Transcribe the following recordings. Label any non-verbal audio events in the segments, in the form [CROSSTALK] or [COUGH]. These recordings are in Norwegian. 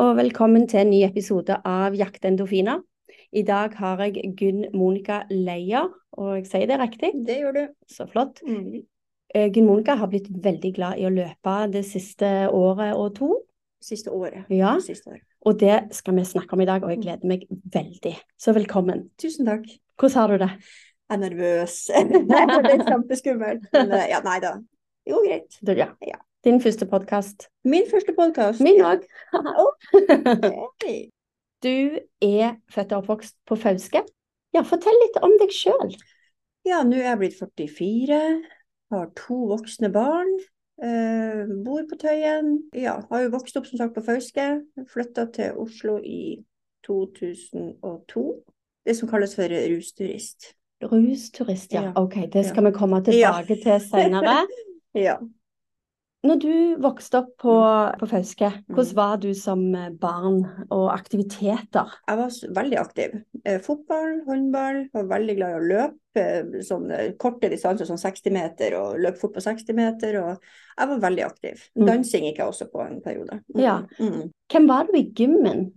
og velkommen til en ny episode av Jakt endorfiner. I dag har jeg Gunn Monica Leier, og jeg sier det riktig? Det gjør du. Så flott. Mm. Eh, Gunn Monica har blitt veldig glad i å løpe det siste året og to. Siste året. Ja, Siste året. og det skal vi snakke om i dag, og jeg gleder meg veldig. Så velkommen. Tusen takk. Hvordan har du det? Jeg er nervøs. [LAUGHS] det er kjempeskummelt. Men eh, ja, nei da. Jo, greit. Det, ja. Ja. Din første podkast. Min første podkast. Min òg. [LAUGHS] Du er født og oppvokst på Fauske. Ja, fortell litt om deg sjøl. Ja, nå er jeg blitt 44. Har to voksne barn. eh, bor på Tøyen. Ja, har jo vokst opp som sagt på Fauske. Flytta til Oslo i 2002. Det som kalles for rusturist. Rusturist, ja. Ja. Ok, det skal vi komme tilbake til senere. [LAUGHS] Ja. Når du vokste opp på, Mm. på Fauske, hvordan var du som barn og aktiviteter? Jeg var veldig aktiv. Eh, fotball, håndball, var veldig glad i å løpe. eh, Sånne korte distanser, som 60 meter, og løpe fort på 60 meter. Og jeg var veldig aktiv. Mm. Dansing gikk jeg også på en periode. Mm, Ja. Mm. Hvem var du i gymmen?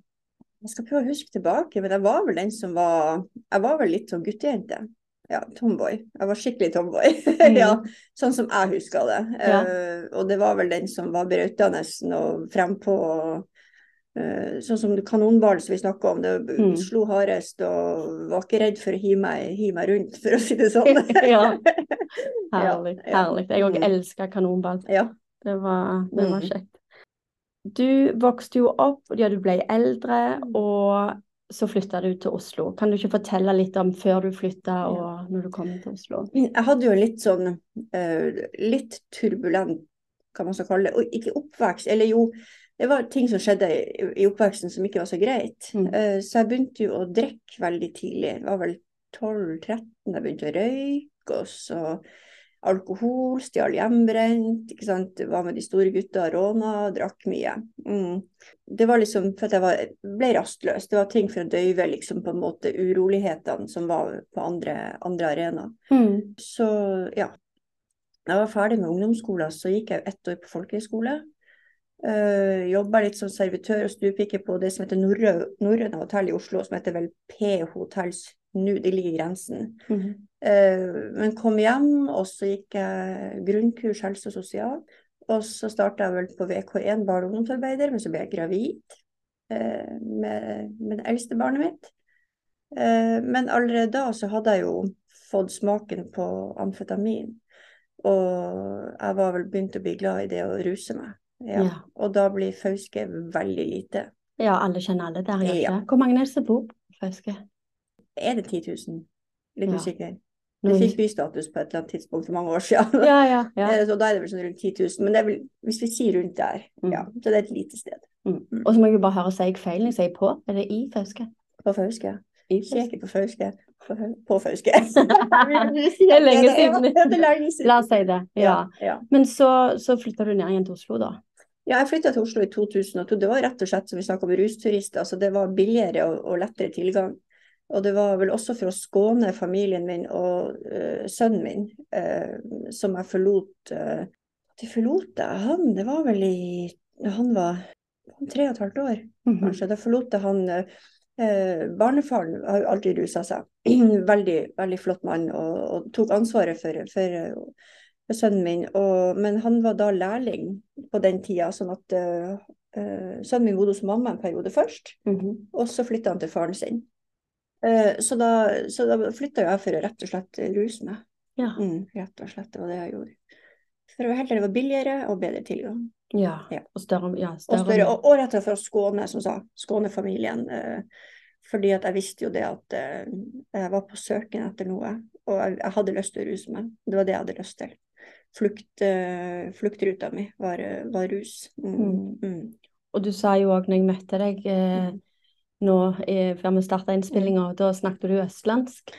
Jeg skal prøve å huske tilbake, men jeg var vel den som var Jeg var vel litt sånn guttejente. Ja, tomboy. Jeg var skikkelig tomboy. [LAUGHS] ja, sånn som jeg husker det. Ja. Uh, og det var vel den som var brautende og frempå. Uh, sånn som kanonball som vi snakka om. Det Mm. slo hardest og var ikke redd for å hive meg, hive meg rundt, for å si det sånn. [LAUGHS] [LAUGHS] Ja. Herlig. herlig. Jeg òg Mm. elska kanonball. ja. Det var, det var Mm. kjekt. Du vokste jo opp, ja, du ble eldre, Mm. og så flytta du til Oslo. Kan du ikke fortelle litt om før du flytta og når du kom til Oslo? Jeg hadde jo litt sånn uh, litt turbulent, kan man så kalle det. Og ikke oppvekst, eller jo, det var ting som skjedde i, i oppveksten som ikke var så greit. Mm. Uh, så jeg begynte jo å drikke veldig tidlig. Det var vel 12-13 jeg begynte å røyke, og så alkohol, stjal hjemmebrent, ikke sant. Var med de store gutta, råna, drakk mye. Mm. Det var liksom for at jeg var, ble rastløs. Det var ting for å døyve liksom på en måte urolighetene som var på andre, andre arenaer. Mm. Så ja. Jeg var ferdig med ungdomsskolen, så gikk jeg ett år på folkehøyskole. Uh, Jobba litt som servitør og stuepike på det som heter Norrø- Norrøna hotell i Oslo, som heter vel P Hotels nå, det ligger i grensen. -hmm. uh, men kom hjem, og så gikk jeg grunnkurs helse og sosial. Og så starta jeg vel på VK1 barne- og ungdomsarbeider, men så ble jeg gravid uh, med, med det eldste barnet mitt. Uh, men allerede da så hadde jeg jo fått smaken på amfetamin. Og jeg var vel begynt å bli glad i det å ruse meg. Ja. Ja. Og da blir Fauske veldig lite. ja, alle kjenner alle der, Ja. Hvor mange er det som bor på Fauske? Er det 10 000? Litt Ja. usikker. Du fikk bystatus på et eller annet tidspunkt for mange år siden. Ja, ja, [LAUGHS] ja. Eh, Så da er det vel sånn rundt 10 000. Men det er vel, hvis vi sier rundt der, Mm. ja, så det er et lite sted. Mm. Og så må jeg jo bare høre, sier jeg feil når jeg sier på? Er det i Fauske? På Fauske. Ikke på Fauske. På, Fau- Fauske. [LAUGHS] Det er lenge siden. Det er lenge siden. La oss si det. Ja. ja. Men så, så flytta du ned igjen til Oslo, da? Ja, jeg flytta til Oslo i 2002. Det var rett og slett som vi snakka om rusturister. Altså det var billigere og, og lettere tilgang. Og det var vel også for å skåne familien min og uh, sønnen min, uh, som jeg forlot uh, Det forlot jeg han, det var vel i Han var tre og et halvt år, Mhm. kanskje. Da forlot jeg han uh, Barnefaren har jo alltid rusa seg. [CLEARS THROAT] veldig, veldig flott mann, og, og tok ansvaret for, for, eh, for sønnen min. Og, men han var da lærling på den tida, sånn at eh, eh, sønnen min bodde hos mamma en periode først. Mhm. Og så flytta han til faren sin. Eh, så, da, så da flytta jeg for å rett og slett ruse meg. Ja. Mm, rett og slett, det var det jeg gjorde. For å heller det var billigere og bedre tilgang. Ja. Ja. Og større, ja, Og, større større, og, og rett og slett for å skåne, som sa, skåne familien. Eh, fordi at jeg visste jo det at eh, jeg var på søken etter noe, og jeg, jeg hadde lyst til å ruse meg. Det var det jeg hadde lyst til. Flukt, eh, fluktruta mi var, var rus. Mm, Mm. mm. Og du sa jo òg når jeg møtte deg eh, nå eh, før vi starta innspillinga, da snakket du østlandsk.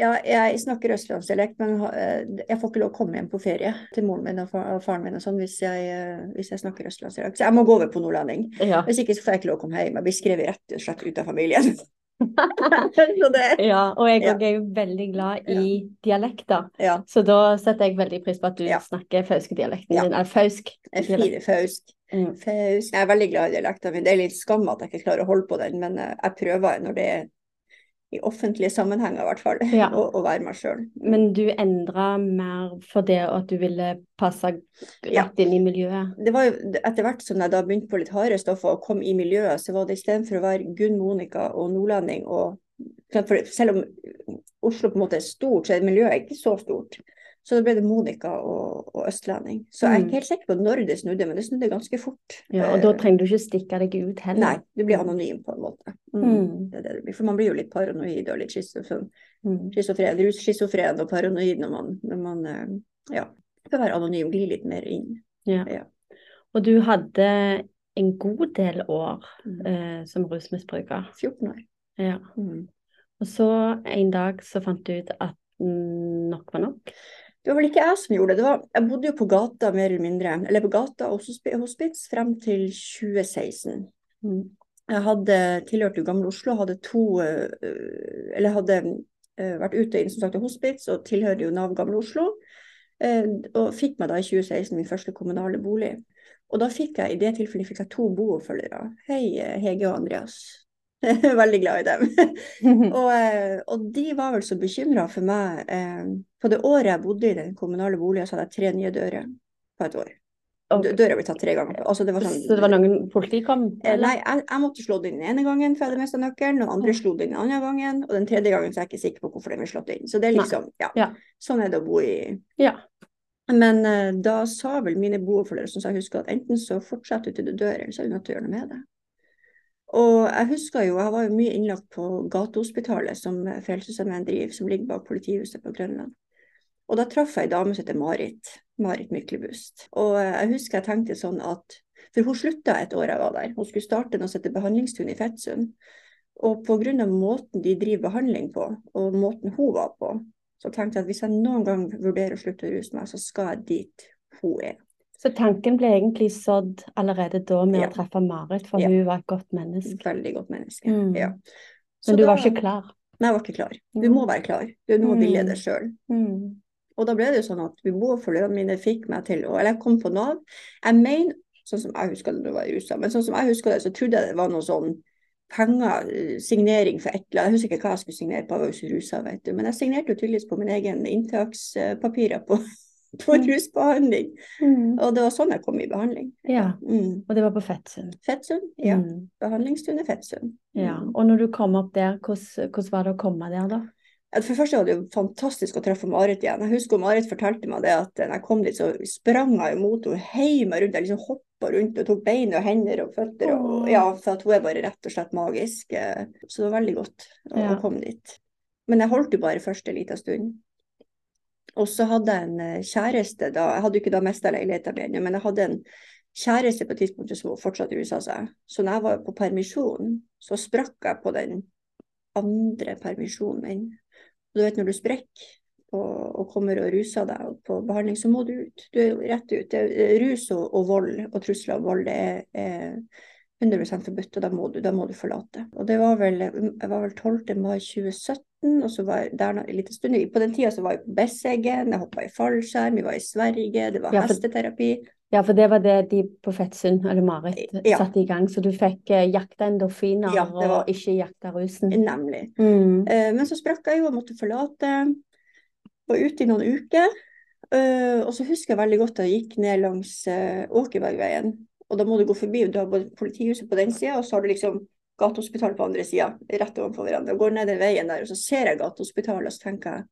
Ja, jeg snakker østlandsdialekt, men eh, jeg får ikke lov å komme hjem på ferie til moren min og faren min og sånn hvis eh, hvis jeg snakker østlandsdialekt. Så jeg må gå over på nordlending. Ja. Hvis ikke så får jeg ikke lov å komme hjem. Jeg blir skrevet rett og slett ut av familien. [LAUGHS] det, ja, og jeg Ja. er jo veldig glad i dialekter. ja. Så da setter jeg veldig pris på at du Ja. snakker fauskedialekten Ja. din. Eller fausk. Fire fausk. Mm. Jeg er veldig glad i dialekten min. Det er litt skam at jeg ikke klarer å holde på den, men eh, jeg prøver når det er i offentlige sammenhenger, i hvert fall, [LAUGHS] Ja. å, å være meg sjøl. Men du endra mer for det at du ville passe Ja. inn i miljøet? Det var jo etter hvert som jeg da begynte på litt harde stoffer og kom i miljøet, så var det istedenfor å være Gunn Monica og nordlending og Selv om Oslo på en måte er stort, så er miljøet ikke så stort. Så da ble det Monica og, og østlending. Så jeg er Mm. ikke helt sikker på når det snudde, men det snudde ganske fort. Ja, og da Eh, trenger du ikke stikke deg ut heller. Nei, du blir anonym på en måte. Mm. Mm. Det det blir. For man blir jo litt paranoid og litt schizofren, Mm. schizofren, og paranoid når man, når man eh, ja, skal være anonym, gli litt mer inn. Ja. Ja. Og du hadde en god del år Mm. eh, som rusmisbruker. 14 år. Ja. Mm. Og så en dag så fant du ut at mm, nok var nok. Det var vel ikke jeg som gjorde det. det var, jeg bodde jo på gata mer eller mindre, eller på gata og hospi- hospits frem til 2016. Mm. Jeg hadde tilhørt jo Gamle Oslo, hadde to øh, Eller hadde øh, vært ute inn som sagt i hospits og tilhører jo Nav Gamle Oslo. eh, Og fikk meg da i 2016 min første kommunale bolig. Og da fikk jeg i det tilfellet fikk jeg to boforfølgere. Hei, eh, Hege og Andreas. [LAUGHS] Veldig glad i dem. [LAUGHS] og, eh, og de var vel så bekymra for meg. På det året jeg bodde i den kommunale boligen, så hadde jeg tre nye dører på et år. Okay. Døra ble tatt tre ganger. Altså, det var sånn, Så det var noen politi kom? Eh, eller? Nei, jeg, jeg måtte slå det inn den ene gangen, for jeg hadde mista nøkkelen. Noen andre slo det inn den andre gangen, og den tredje gangen så er jeg ikke sikker på hvorfor den ble slått inn. Så det er liksom, ja. Ja. Sånn er det å bo i Ja. Men uh, da sa vel mine boforfølgere, som jeg husker, at enten så fortsetter du til du dør, eller så er du nødt til å gjøre noe med det. Og jeg husker jo, jeg var jo mye innlagt på Gatehospitalet, som eh, Frelsesarmeen driver, som ligger bak politihuset på Grønland. Og da traff jeg ei dame som heter Marit. Marit Myklebust. Og jeg husker jeg tenkte sånn at For hun slutta et år jeg var der. Hun skulle starte noe som heter behandlingstun i Fettsund. Og pga. måten de driver behandling på, og måten hun var på, så tenkte jeg at hvis jeg noen gang vurderer å slutte å ruse meg, så skal jeg dit hun er. Så tanken ble egentlig sådd allerede da med Ja. å treffe Marit, for Ja. hun var et godt menneske. Veldig godt menneske. Mm. Ja. Så Men du var ikke klar? Nei, jeg var ikke klar. Du Mm. må være klar. Du må ville det sjøl. Mm. Og da ble det jo sånn at boforfølgerne mine fikk meg til å Eller jeg kom på Nav. Jeg mener, sånn som jeg husker det da var i USA, men sånn som jeg husker det, så trodde jeg det var noe sånn penger, signering for et eller annet. Jeg husker ikke hva jeg skulle signere på, jeg var jo rusa, vet du. Men jeg signerte jo tydeligvis på min egen inntakspapirer på, [LAUGHS] på Mm. rusbehandling. Mm. Og det var sånn jeg kom i behandling. Ja, Mm. og det var på Fettsund. Fettsund? Ja. Mm. Behandlingsstund i Fettsund. Ja. Mm. Og når du kom opp der, hvordan, hvordan var det å komme der da? For det første var det jo fantastisk å treffe Marit igjen. Jeg husker Marit fortalte meg det at når jeg kom dit, så sprang jeg imot henne, heiv meg rundt, jeg liksom hoppa rundt og tok bein og hender og føtter. Og, ja, for at hun er bare rett og slett magisk. Så det var veldig godt å, Ja. å komme dit. Men jeg holdt jo bare først en liten stund. Og så hadde jeg en eh, kjæreste da, jeg hadde jo ikke da mista leiligheten min men jeg hadde en kjæreste på tidspunktet som fortsatt rusa seg. Så når jeg var på permisjon, så sprakk jeg på den andre permisjonen min. Du vet når du sprekker og, og kommer og ruser deg på behandling, så må du ut. Du er rett ut. Det, er- rus og, og vold og trusler om vold det er, er 100 forbudt, og da må, du, da må du forlate. Og det var vel, jeg var vel 12. mai 2017, og så var jeg der en liten stund. På den tida så var jeg på Besseggen, jeg hoppa i fallskjerm, vi var i Sverige, det var Ja, for- hesteterapi. Ja, for det var det de på Fettsund, eller Marit, Ja. satte i gang. Så du fikk eh, jakta endorfiner Ja, var- og ikke jakta rusen. Nemlig. Mm. Eh, Men så sprakk jeg jo og måtte forlate. Var ute i noen uker. Eh, Og så husker jeg veldig godt da jeg gikk ned langs eh, Åkerbergveien. Og da må du gå forbi, du har både politihuset på den sida, og så har du liksom Gatehospitalet på andre sida, rett overfor hverandre. Og går ned den veien der, og så ser jeg Gatehospitalet, og så tenker jeg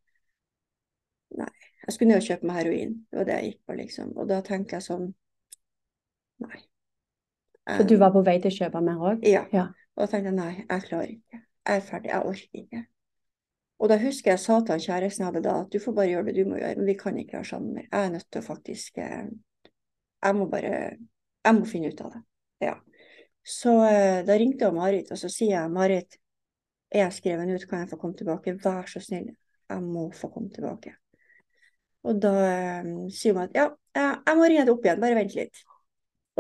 Nei, jeg skulle ned og kjøpe meg heroin. Det var det jeg gikk på, liksom. Og da tenker jeg sånn Nei. Så du var på vei til å kjøpe mer òg? Ja. Ja. Og da tenkte jeg nei, jeg klarer ikke. Jeg er ferdig, jeg orker ikke. Og da husker jeg sa til han kjæresten jeg hadde da, at du får bare gjøre det du må gjøre, men vi kan ikke være sammen mer. Jeg er nødt til å faktisk eh, Jeg må bare Jeg må finne ut av det. Ja. Så eh, da ringte jeg Marit, og så sier jeg Marit, er jeg skrevet ut, kan jeg få komme tilbake? Vær så snill, jeg må få komme tilbake. Og da eh, sier hun at ja, jeg, jeg må ringe deg opp igjen, bare vent litt.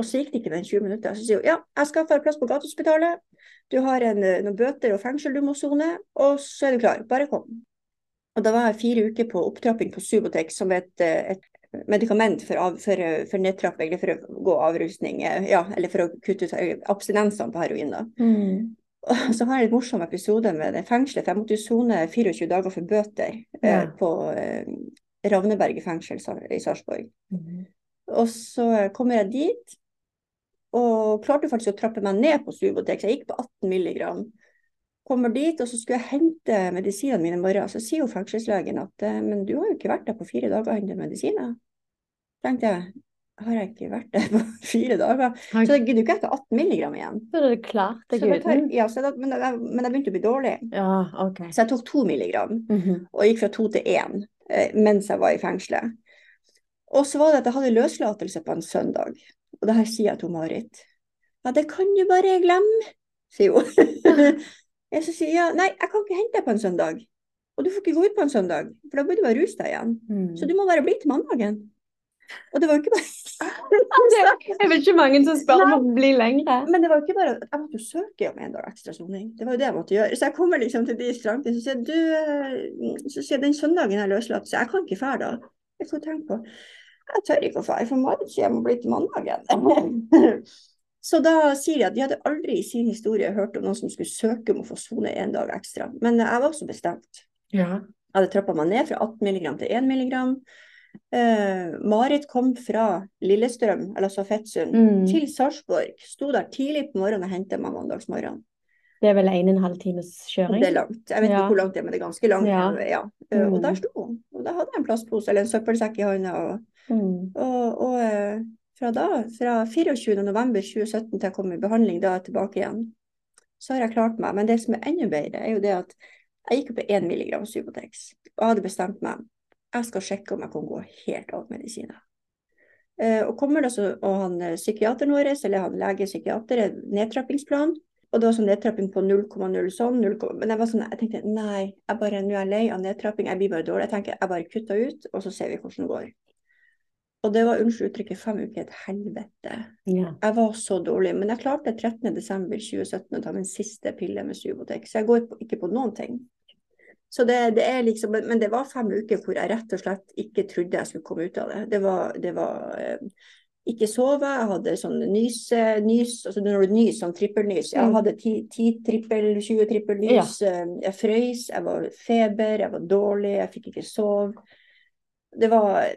Og så gikk det ikke den 20 minutter. Så sier hun ja, jeg skaffer deg plass på Gatehospitalet. Du har en, eh, noen bøter og fengsel du må sone, og så er du klar. Bare kom. Og da var jeg fire uker på opptrapping på Subotex, som et, eh, et medikament for, av, for, for nedtrapping, eller for å gå avrusning, eh, ja, eller for å kutte ut eh, abstinensene på heroin. da. Mm. Og så har jeg en morsom episode med det fengselet, for jeg måtte jo sone 24 dager for bøter Ja. eh, på eh, Ravneberget fengsel i Sarpsborg. Mm. Og så kommer jeg dit, og klarte faktisk å trappe meg ned på Subotex. Jeg gikk på 18 milligram. Kommer dit, og så skulle jeg hente medisinene mine i morgen. Så sier jo fengselslegen at eh, men du har jo ikke vært der på fire dager og hentet medisiner. tenkte jeg, har jeg ikke vært der på [LAUGHS] fire dager? Så da gidder ikke jeg ta 18 milligram igjen. Så det klart det Så tar, ja, så da, men, jeg, men jeg begynte å bli dårlig. Ja, okay. Så jeg tok to milligram, -hmm. og gikk fra to til én mens jeg var i fengselet. Og så var det at jeg hadde løslatelse på en søndag. Og det her sier jeg til Marit. Ja, det kan du bare glemme, sier hun. [LAUGHS] jeg så sier ja, nei, jeg kan ikke hente deg på en søndag. Og du får ikke gå ut på en søndag, for da blir du bare rusa igjen. Mm. Så du må bare bli til mandagen. Og det var jo ikke bare [LAUGHS] Jeg vet ikke mange som spør om å bli lengre. Men det var jo ikke bare Jeg måtte jo søke om en dag ekstra soning. Det var jo det jeg måtte gjøre. Så jeg kommer liksom til de strandene og sier du, eh, så sier den søndagen er løslatt, så jeg kan ikke dra da. Jeg får tenke på. Jeg tør ikke å dra, for Marit sier jeg må bli til mandagen. [LAUGHS] Så da sier de at de hadde aldri i sin historie hørt om noen som skulle søke om å få sone en dag ekstra. Men jeg var også bestemt. Ja. Jeg hadde trappa meg ned fra 18 mg til 1 mg. Eh, Marit kom fra Lillestrøm, eller altså Fettsund, Mm. til Sarpsborg. Sto der tidlig på morgenen og hentet meg mandagsmorgen. Det er vel en og en halv times kjøring? Det er langt. Jeg vet Ja. ikke hvor langt det er, men det er ganske langt. Ja. Ja. Mm. Og der sto hun. Og da hadde jeg en plastpose eller en søppelsekk i hånda. Og, Mm. og, og eh, fra da, fra 24. november 2017 til jeg kom i behandling, da er jeg tilbake igjen, så har jeg klart meg. Men det som er enda bedre, er jo det at jeg gikk opp på 1 milligram Subotex. Og jeg hadde bestemt meg. Jeg skal sjekke om jeg kan gå helt av medisiner. Eh, og kommer det så, og han eh, psykiateren vår, eller han lege-psykiater, er nedtrappingsplan. Og det var sånn nedtrapping på 0,0 sånn, 0, men jeg var sånn, jeg tenkte nei, jeg bare, nå er jeg lei av nedtrapping, jeg blir bare dårlig. Jeg tenker jeg bare kutter ut, og så ser vi hvordan det går. Og det var, unnskyld uttrykket, fem uker et helvete. Ja. Jeg var så dårlig, men jeg klarte 13.12.2017 å ta min siste pille med Subotex. Så jeg går ikke på noen ting. Så det, det er liksom, men det var fem uker hvor jeg rett og slett ikke trodde jeg skulle komme ut av det. Det var, det var eh, ikke sove, jeg hadde sånn nys, nys, altså når du nys, sånn trippelnys. Jeg Mm. hadde 10, 10 trippel, 20 trippelnys. Ja. Jeg frøys, jeg var feber, jeg var dårlig, jeg fikk ikke sove. Det var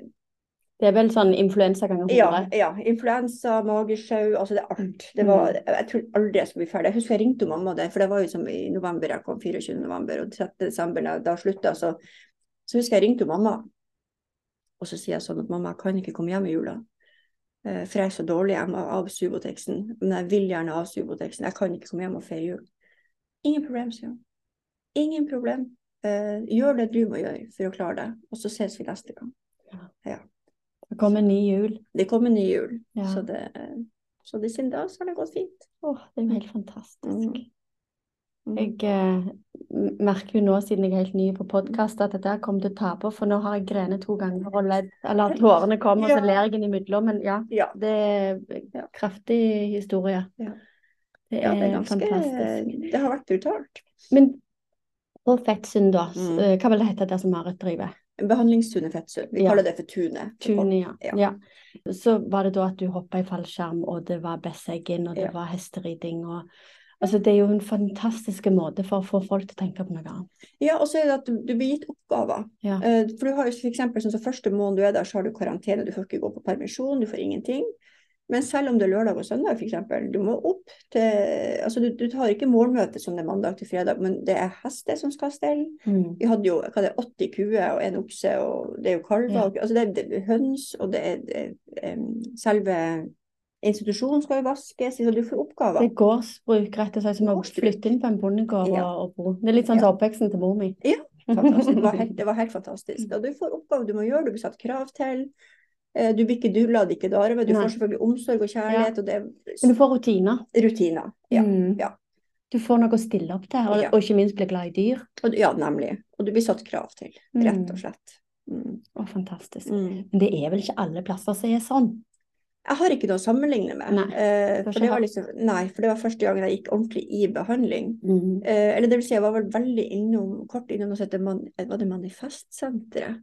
Det er vel sånn influensa ganger ja, 100? ja. Influensa, magesjau, altså det er alt. Det var, jeg tror aldri jeg skulle bli ferdig. Jeg husker jeg ringte mamma det, for det var jo som i november, jeg kom 24. november, og 13. desember da da slutta, så, så husker jeg ringte mamma. Og så sier jeg sånn at mamma, jeg kan ikke komme hjem i jula. Eh, For jeg er så dårlig, hjemme av Subotexen. Men jeg vil gjerne av Subotexen. Jeg kan ikke komme hjem og feire jul. Ingen problem, sier hun. Ingen problem. Eh, gjør det du må gjøre for å klare det, og så ses vi neste gang. Det kommer ny jul. Det kommer ny jul, Ja. så, det, så det, siden da så har det gått fint. Åh, det er jo helt fantastisk. Mm. Mm. Jeg eh, merker jo nå, siden jeg er helt ny på podkast, at dette kommer til å ta på, for nå har jeg grenet to ganger og ledd, eller tårene kommer, og så ler jeg innimellom. Men ja, Ja, det er Ja. kraftig historie. Ja. Det ja, er, det er ganske fantastisk. Det har vært brutalt. Men på Fettsund, da, Mm. eh, hva vil det hete der som Marit driver? Behandlingstunet Fettsund. Vi Ja. kaller det for Tunet. Tune, ja. Ja. ja. Så var det da at du hoppa i fallskjerm, og det var Besseggen, og det var hesteriding, og Altså, det er jo en fantastisk måte for å få folk til å tenke på noe annet. Ja, og så er det at du, du blir gitt oppgaver. Eh, For du har jo eksempel sånn som første måned du er der, så har du karantene. Du får ikke gå på permisjon, du får ingenting. Men selv om det er lørdag og søndag, eksempel, du må opp til Altså, du, du tar ikke morgenmøte som det er mandag til fredag, men det er hester som skal stelle. Mm. Vi hadde jo hva det er, 80 kuer og en okse, og det er jo kalver. Ja. og- Altså det, er, det er høns, og det er, det er em, selve institusjonen skal jo vaskes, så du får oppgaver. Det er gårdsbruk, rett og slett, som å flytte inn på en bondegård Ja. og, bo. Det er litt sånn Ja. oppveksten til mor mi. Fantastisk. Det var helt, [LAUGHS] det var helt fantastisk. Og du får oppgaver du må gjøre, du blir satt krav til. Eh, Du blir ikke dulla, ikke darve. Du Nei. får selvfølgelig omsorg og kjærlighet, og det Men du får rutiner. er rutiner. Ja. Mm. ja. Du får noe å stille opp til, og, Ja. og ikke minst bli glad i dyr. Og, ja, nemlig. Og du blir satt krav til, rett og Mm. slett. Mm. Å, fantastisk. Mm. Men det er vel ikke alle plasser som er sånn? Jeg har ikke noe å sammenligne med. Nei, eh, for det var liksom, nei, for det var første gang jeg gikk ordentlig i behandling. Mm. Eh, eller det vil si, jeg var vel veldig innom, kort innom noe som heter man, det Manifestsenteret.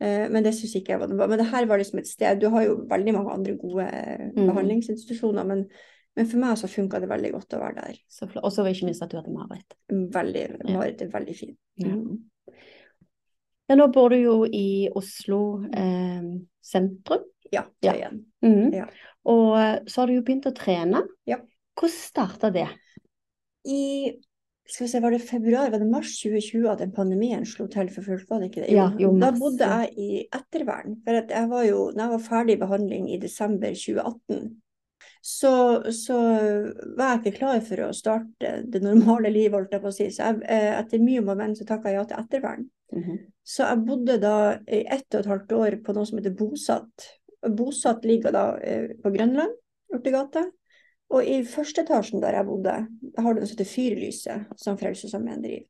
Eh, men det syns ikke jeg var noe. Men det her var liksom et sted Du har jo veldig mange andre gode eh, Mhm. behandlingsinstitusjoner, men, men for meg så funka det veldig godt å være der. Og så ikke minst at du hadde mareritt. Veldig. Marit er veldig fin. Ja. Mhm. Ja, nå bor du jo i Oslo eh, sentrum. Ja, Ja. igjen. Mm. Ja. Og eh, så har du jo begynt å trene. Ja. Hvordan starta det? I skal vi se, var det februar, var det mars 2020 at den pandemien slo til for fullt, var det ikke det? Ja, jo, da bodde jeg i ettervern. For at jeg var jo, når jeg var ferdig i behandling i desember 2018, så, så var jeg ikke klar for å starte det normale livet, holdt jeg på å si. Så jeg, eh, etter mye om og men, så takka jeg ja til ettervern. Mhm. Så jeg bodde da i ett og et halvt år på noe som heter Bosatt. Bosatt ligger da eh, på Grønland, Urtegata. Og i første etasjen der jeg bodde, har du noe som heter Fyrlyset, som Frelsesarmeen driver.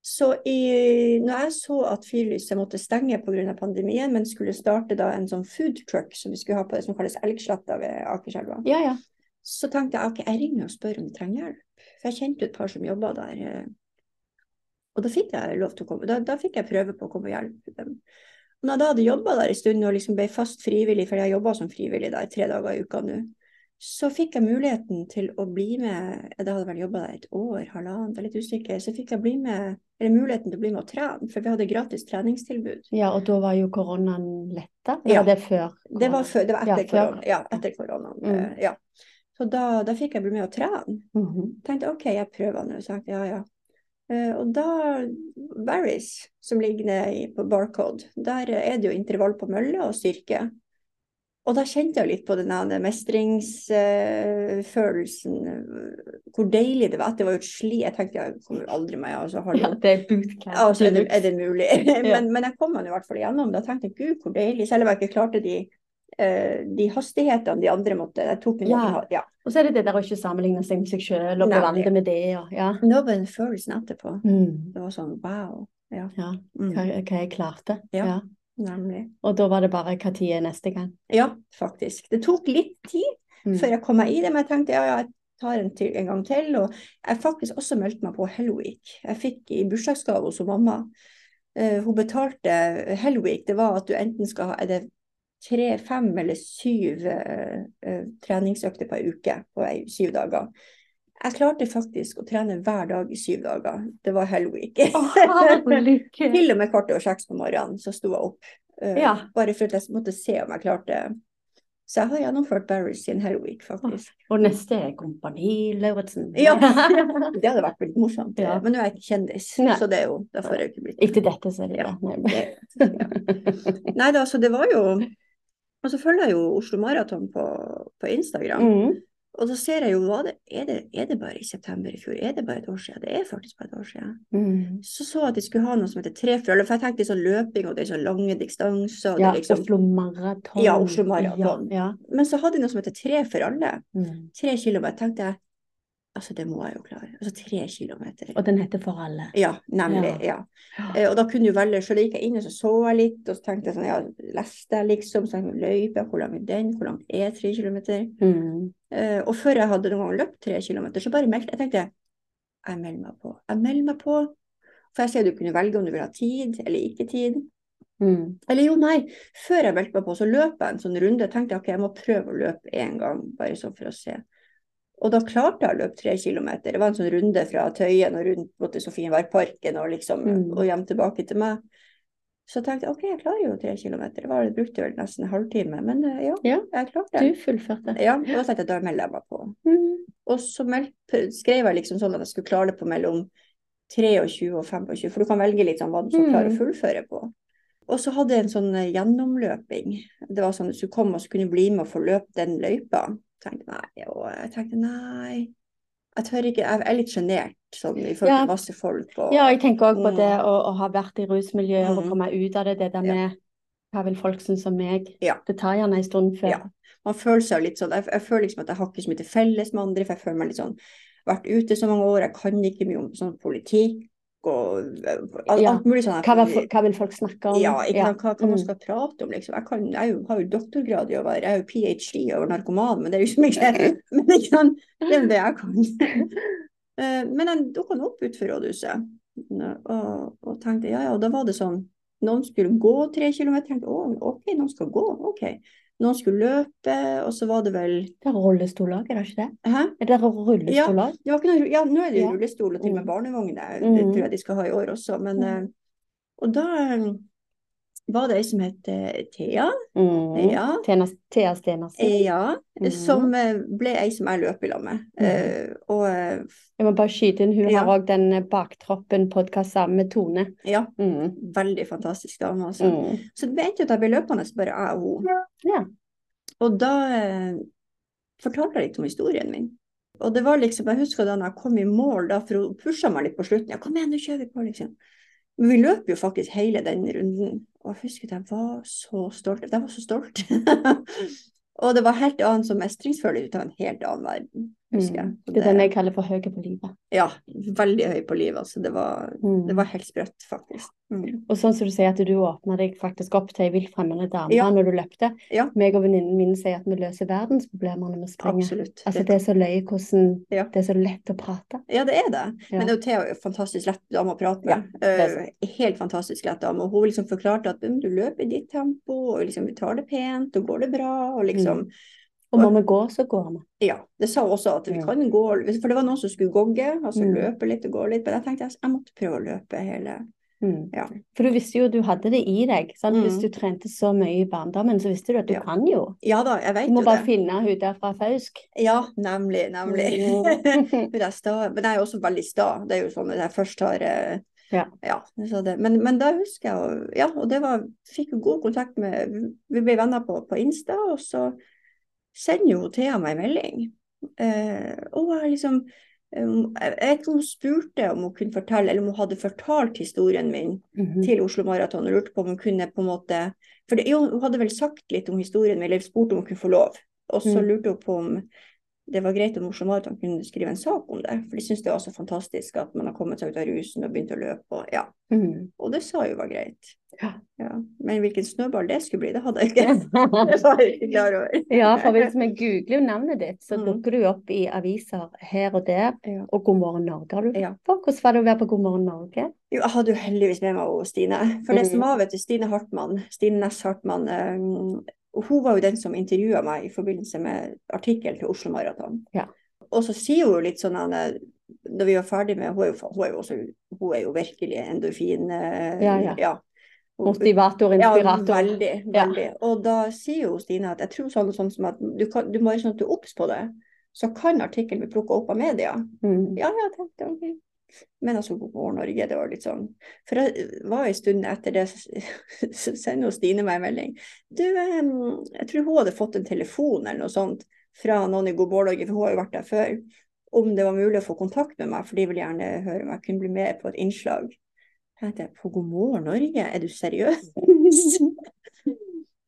Så i, når jeg så at Fyrlyset måtte stenge pga. pandemien, men skulle starte da en sånn food truck som vi skulle ha på det som kalles Elgsletta ved Akerselva, Ja, ja. så tenkte jeg ok, jeg ringer og spør om de trenger hjelp. For jeg kjente et par som jobba der. eh, Og da fikk jeg lov til å komme, da, da fikk jeg prøve på å komme og hjelpe dem. Når jeg da hadde jobba der en stund og liksom ble fast frivillig, for jeg har jobba som frivillig der tre dager i uka nå, så fikk jeg muligheten til å bli med da hadde jeg vel jobba et år, halvannet, jeg er litt usikker. Så fikk jeg bli med, eller muligheten til å bli med og trene, for vi hadde gratis treningstilbud. ja, og da var jo koronaen letta? Ja. det før? Det var, før, det var Ja, etter før. korona. Ja, etter koronaen. Mm. eh, Ja. Så da, da fikk jeg bli med og trene. Mhm. tenkte ok, jeg prøver nå. Så ja, ja. Eh, og da, varis, som ligger nede på Barcode, der er det jo intervall på mølle og styrke. Og da kjente jeg litt på den mestringsfølelsen, hvor deilig det var. At det var jo et sli. Jeg tenkte jeg kommer aldri meg altså. Ja, det er bootcamp. Altså, er, det, er det mulig? [LAUGHS] Men, men jeg kom meg i hvert fall igjennom. Da tenkte jeg gud, hvor deilig. Selv om jeg ikke klarte de, eh, de hastighetene de andre måtte. Jeg tok min Ja. Måte, ja. Og så er det det der å ikke sammenligne seg med seg sjøl og bli vant med det. Og, ja. Men det var bare den følelsen etterpå. Mm. Det var sånn wow. Ja. ja. Mm. Hva, hva jeg klarte. Ja. Ja. Nemlig. Og da var det bare hva tid er neste gang. Ja, faktisk. Det tok litt tid Mm. før jeg kom meg i det, men jeg tenkte ja, ja, jeg tar en, til, en gang til. Og jeg faktisk også meldte meg på Hell Week. Jeg fikk i bursdagsgave hos mamma. Uh, hun betalte Hell Week. Det var at du enten skal ha er det tre, fem eller syv uh, uh, treningsøkter på ei uke på syv dager. Jeg klarte faktisk å trene hver dag i syv dager. Det var Hell Week. Oh, Til og med kvart over seks på morgenen så sto jeg opp. Uh, Ja. Bare for at jeg måtte se om jeg klarte Så jeg har gjennomført Barry's sin Hell Week, faktisk. Og neste er Kompani Lauritzen. Ja. [LAUGHS] Det hadde vært veldig morsomt. Ja. Men nå er jeg ikke kjendis, Nei. så det er jo, da får jeg ikke blitt Etter dette så er det Ja. det. Det. [LAUGHS] Nei da, så det var jo Og så følger jeg jo Oslo Maraton på, på Instagram. Mm. Og så ser jeg jo hva det er, det er det bare i september i fjor? Er det bare et år siden? Det er faktisk bare et år siden. Mm. Så så at de skulle ha noe som heter tre for jeg tenkte sånn løping, og det er så lange distanser. Ja, liksom, Oslo Maraton. Ja, Oslo Maraton. Ja, Men så hadde de noe som heter tre for alle. ja. Mm. Tre kilometer. tenkte jeg, altså det må jeg jo klare. Altså tre kilometer. Og den heter For alle. Ja, nemlig. ja. ja. og da kunne du velge, så da gikk jeg inn og så så jeg litt, og så tenkte jeg sånn, ja, leste jeg liksom, så tenkte jeg, løype, hvor lang er den, hvor lang er tre kilometer? Mm. Uh, og før jeg hadde noen gang løpt tre kilometer, så bare meldte jeg, tenkte jeg, melder meg på. Jeg melder meg på, for jeg sier du kunne velge om du vil ha tid eller ikke tid. Mm. Eller jo, nei, før jeg meldte meg på, så løp jeg en sånn runde, tenkte jeg, ok, jeg må prøve å løpe en gang, bare sånn for å se. Og da klarte jeg å løpe tre kilometer. Det var en sånn runde fra Tøyen og rundt mot Sofienbergparken og liksom, Mm. og hjem tilbake til meg. Så tenkte jeg, ok, jeg klarer jo tre kilometer. Det var, det brukte vel nesten en halvtime, men eh, ja, Ja, jeg klarte det. Du det. fullførte. Ja, og da tenkte jeg, da melder jeg meg på. Mm. Og så meld, skrev jeg liksom sånn at jeg skulle klare det på mellom 23 og 25, for du kan velge litt sånn hva du skal klare å Mm. fullføre på. Og så hadde jeg en sånn eh, gjennomløping. Det var sånn at du kom og så kunne bli med og få løpt den løypa. Tenkte nei, og jeg tenkte nei. Jeg tør ikke, jeg er litt sjenert sånn i forhold Ja. masse folk. Og, Ja, jeg tenker òg på Mm. det å, å ha vært i rusmiljøer og Mm. komme ut av det, det der Ja. hva vil folk synes om meg? Ja. Det tar gjerne en stund før. Ja. Man føler seg litt sånn, jeg, jeg føler liksom at jeg har ikke så mye til felles med andre, for jeg føler meg litt sånn, vært ute så mange år, jeg kan ikke mye om sånn politikk og alt, Ja. alt mulig sånn. Hva, hva vil folk snakke om? Ja, ikke ja. hva, hva man Mm. skal prate om, liksom. Jeg, kan, jeg har jo doktorgrad i være, jeg er jo ph.d. over narkoman, men det er jo liksom ikke, [LAUGHS] men ikke sant, det er det jeg kan. [LAUGHS] Eh, Men jeg dukka nå opp utenfor rådhuset, og, og tenkte, ja, ja, og da var det sånn, Noen skulle gå tre kilometer. Jeg tenkte, å, ok, noen skal gå, ok. Noen skulle løpe, og så var det vel Det er rullestollag, er det ikke det? Hæ? Er det rullestollag? Det noe, ja, nå er det Ja. rullestol og til og med Mm. barnevogner. Det Mm. tror jeg de skal ha i år også. Men, Mm. eh, og da eh, var det ei som het eh, Thea. Mm. Ja. Thea, Stenersen. Ja, Mm. som eh, ble ei som jeg løp i lag med. Eh, og eh, Jeg må bare skyte inn, hun Ja. har òg den eh, Baktroppen-podkasta med Tone. ja, Mm. veldig fantastisk dame, altså. Mm. Så det endte jo at jeg ble løpende bare jeg og hun. Ja. Og da eh, fortalte jeg litt om historien min. Og det var liksom, jeg husker da jeg kom i mål, da, for hun pusha meg litt på slutten. Ja, kom igjen, nå kjører vi på, liksom. Men vi løp jo faktisk hele den runden. Og jeg husker at jeg var så stolt. Jeg var så stolt. [LAUGHS] og det var helt annet som mestringsfølelse ut av en helt annen verden, husker jeg. Mm. Det er den jeg kaller for høy på livet. Ja, veldig høy på livet. Altså. Det, var, Mm. det var helt sprøtt, faktisk. Mm. Og sånn som du sier at du åpna deg faktisk opp til ei villfremmede dame Ja. når du løpte. Ja. Meg og venninnen min sier at vi løser verdensproblemer når vi springer. Absolutt. Altså det er så løye hvordan Ja. det er så lett å prate. Ja, det er det. Men det er jo Thea er jo en fantastisk lett dame å prate med. Eh, helt fantastisk lett dame. Og hun liksom forklarte at «Mm, du løper i ditt tempo, og liksom vi tar det pent, og går det bra, og liksom Og må vi gå, så går vi. Ja. Det sa hun også at vi kan gå For det var noen som skulle gogge, altså Mm. løpe litt og gå litt. Men jeg tenkte jeg, jeg måtte prøve å løpe hele Mm. Ja. For du visste jo du hadde det i deg. Mm. Hvis du trente så mye i barndommen, så visste du at du Ja. kan jo. Ja da, jeg vet jo det. Du må bare det. finne hun der fra Fausk. Ja, nemlig, nemlig. [LAUGHS] Men jeg er er også veldig sta. Det er jo sånn at jeg først har ja. Ja. så det, men, men da husker jeg jo Ja, og det var Fikk jo god kontakt med Vi ble venner på, på Insta, og så sender jo Thea meg en melding. Eh, og jeg liksom Jeg vet ikke om hun spurte om hun kunne fortelle, eller om hun hadde fortalt historien min Mhm. til Oslo Maraton og lurte på om hun kunne på en måte For det, jo, hun hadde vel sagt litt om historien min, eller spurt om hun kunne få lov. Og så Mm. lurte hun på om det var greit om Oslo Maraton kunne skrive en sak om det. For de syntes det var så fantastisk at man har kommet seg ut av rusen og begynt å løpe. Og, ja. Mm. og det sa jo var greit. Ja. Men hvilken snøball det skulle bli, det hadde jeg [LAUGHS] ikke. Det var jeg ikke klar over. Ja, for hvis vi googler navnet ditt, så Mm. du opp i aviser her og der. Ja. Og God morgen Norge har du Ja. på. Hvordan var det å være på God morgen Norge? Jo, jeg hadde jo heldigvis med meg og Stine. For det som Mm. var, vet du, Stine Hartmann, Stine Næss Hartmann, eh, hun var jo den som intervjua meg i forbindelse med artikkel til Oslo Maraton. Ja. Og så sier hun litt sånn Når vi var ferdig med Hun er jo, hun er jo, også, hun er jo virkelig endorfin... Ja, Ja, ja. Motivator, Motivator, Ja, inspirator. veldig. Ja. veldig. Og da sier jo Stine at jeg tror sånn, sånn som at du, kan, du må være sånn at du er obs på det, så kan artikkelen bli plukka opp av media. Mm. Ja, ja, tenkte jeg, ok. Men altså, God morgen Norge, det var litt sånn For jeg var en stund etter det, så sender Stine meg en melding. Du, jeg tror hun hadde fått en telefon eller noe sånt fra noen i God morgen Norge, for hun har jo vært der før, om det var mulig å få kontakt med meg, for de ville gjerne høre om jeg kunne bli med på et innslag. Jeg tenkte, på God morgen Norge, er du seriøs? [LAUGHS]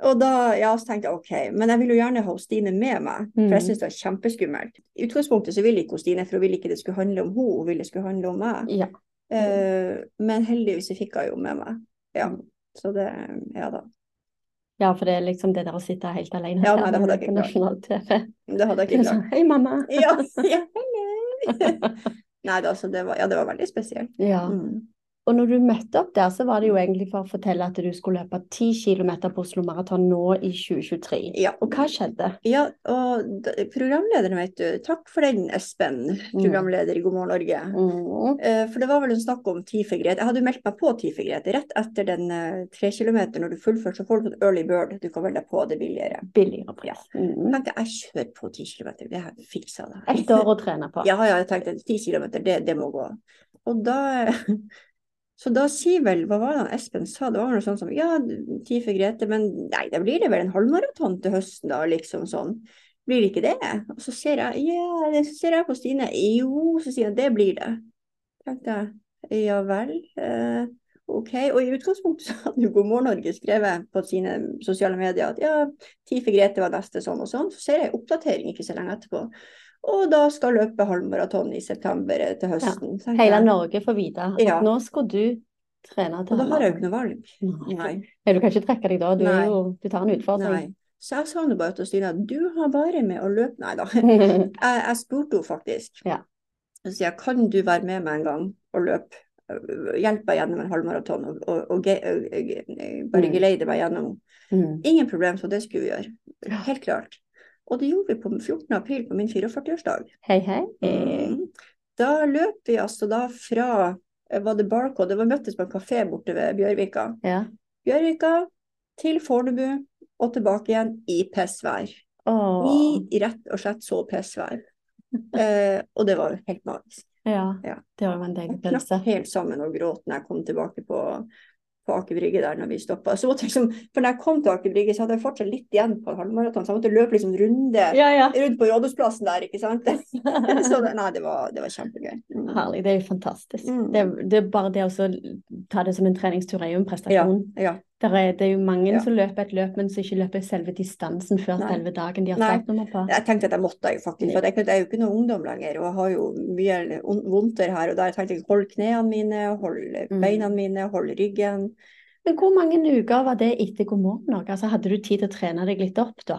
Og da ja, så tenkte jeg OK, men jeg vil jo gjerne ha Stine med meg, for jeg Mm. syns det var kjempeskummelt. I utgangspunktet så ville ikke Stine, for hun ville ikke det skulle handle om henne, hun ville det skulle handle om meg. Ja. Uh, men heldigvis så fikk hun jo med meg. Ja, Mm. så det Ja da. ja, for det er liksom det der å sitte helt alene Ja, nei, det hadde jeg ikke klart. Det hadde jeg ikke klart. Hei, mamma. Ja, ja, hello. [LAUGHS] Nei da, så det var, ja, det var veldig spesielt. [LAUGHS] Ja. Mm. Og når du møtte opp der, så var det jo egentlig for å fortelle at du skulle løpe 10 km på Oslo Maraton nå i 2023. Ja. Og hva skjedde? Ja, og programlederen, vet du. Takk for den, Espen, programleder i God morgen Norge. Mm. Eh, For det var vel en snakk om tid for Grete. Jeg hadde jo meldt meg på tid for Grete. Rett etter den eh, tre kilometer, når du fullfører, så får du en early bird. Du kan velge deg på det billigere. Billigere pris. Mm. Jeg tenkte jeg kjører på 10 kilometer, det her fiksa det. Ett år å trene på. Ja, ja, jeg tenkte 10 kilometer, det, det må gå. Og da [LAUGHS] Så da sier vel, hva var det han Espen sa, det var noe sånt som ja, tid for Grete, men nei, da blir det vel en halvmaraton til høsten, da, liksom sånn. Blir det ikke det? Og så ser jeg, ja, så ser jeg på Stine, jo, så sier han det blir det. Tenkte jeg, ja vel. Eh, ok, og i utgangspunktet så hadde jo God morgen Norge skrevet på sine sosiale medier at ja, tid for Grete var neste sånn og sånn. Så ser jeg oppdatering ikke så lenge etterpå. Og da skal løpe halvmaraton i september eh, til høsten. Ja, Hele. Norge får vite at Ja. nå skal du trene til halvmaraton. da har jeg jo ikke noe valg. Nei. Nei. Du kan ikke trekke deg da. Du, jo, du tar en utfordring. Nei. Så jeg sa nå bare til Stine at du har bare med å løpe Nei da. [LAUGHS] Jeg, jeg spurte henne faktisk. Ja. Så sier jeg kan du være med meg en gang og løpe øh, hjelpe meg gjennom en halvmaraton og, og, og, ge- øh, øh, bare Mm. geleide meg gjennom. Mm. Ingen problem, så det skulle vi gjøre. Helt klart. Og det gjorde vi på 14. april på min 44-årsdag. Hei, hei. Mm. Da løp vi altså da fra eh, var det Barcode, det var møttes på en kafé borte ved Bjørvika. Ja. Bjørvika til Fornebu og tilbake igjen i pissvær. Åh. I rett og slett så pissvær. [LAUGHS] Eh, og det var helt magisk. Ja. Ja. Det var jo en deilig Jeg knakk helt sammen og gråt når jeg kom tilbake på, på Aker Brygge der når vi stoppa. Så måtte jeg liksom, for når jeg kom til Aker Brygge, så hadde jeg fortsatt litt igjen på halvmaraton, så jeg måtte løpe liksom runde Ja, ja. rundt på Rådhusplassen der, ikke sant. [LAUGHS] så det, nei, det var, det var kjempegøy. Mm. Herlig. Det er jo fantastisk. Mm. Det, det er bare det å ta det som en treningstur er jo en prestasjon. ja. Er, det er jo mange Ja. som løper et løp, men som ikke løper selve distansen før Nei. selve dagen de har startnummer på. Jeg tenkte at jeg måtte faktisk, for jeg, jeg er jo ikke noe ungdom lenger, og jeg har jo mye vondt vondter her, og der tenkte jeg hold knærne mine, hold Mm. beina mine, hold ryggen. Men hvor mange uker var det etter God morgen Norge? Altså, hadde du tid til å trene deg litt opp da?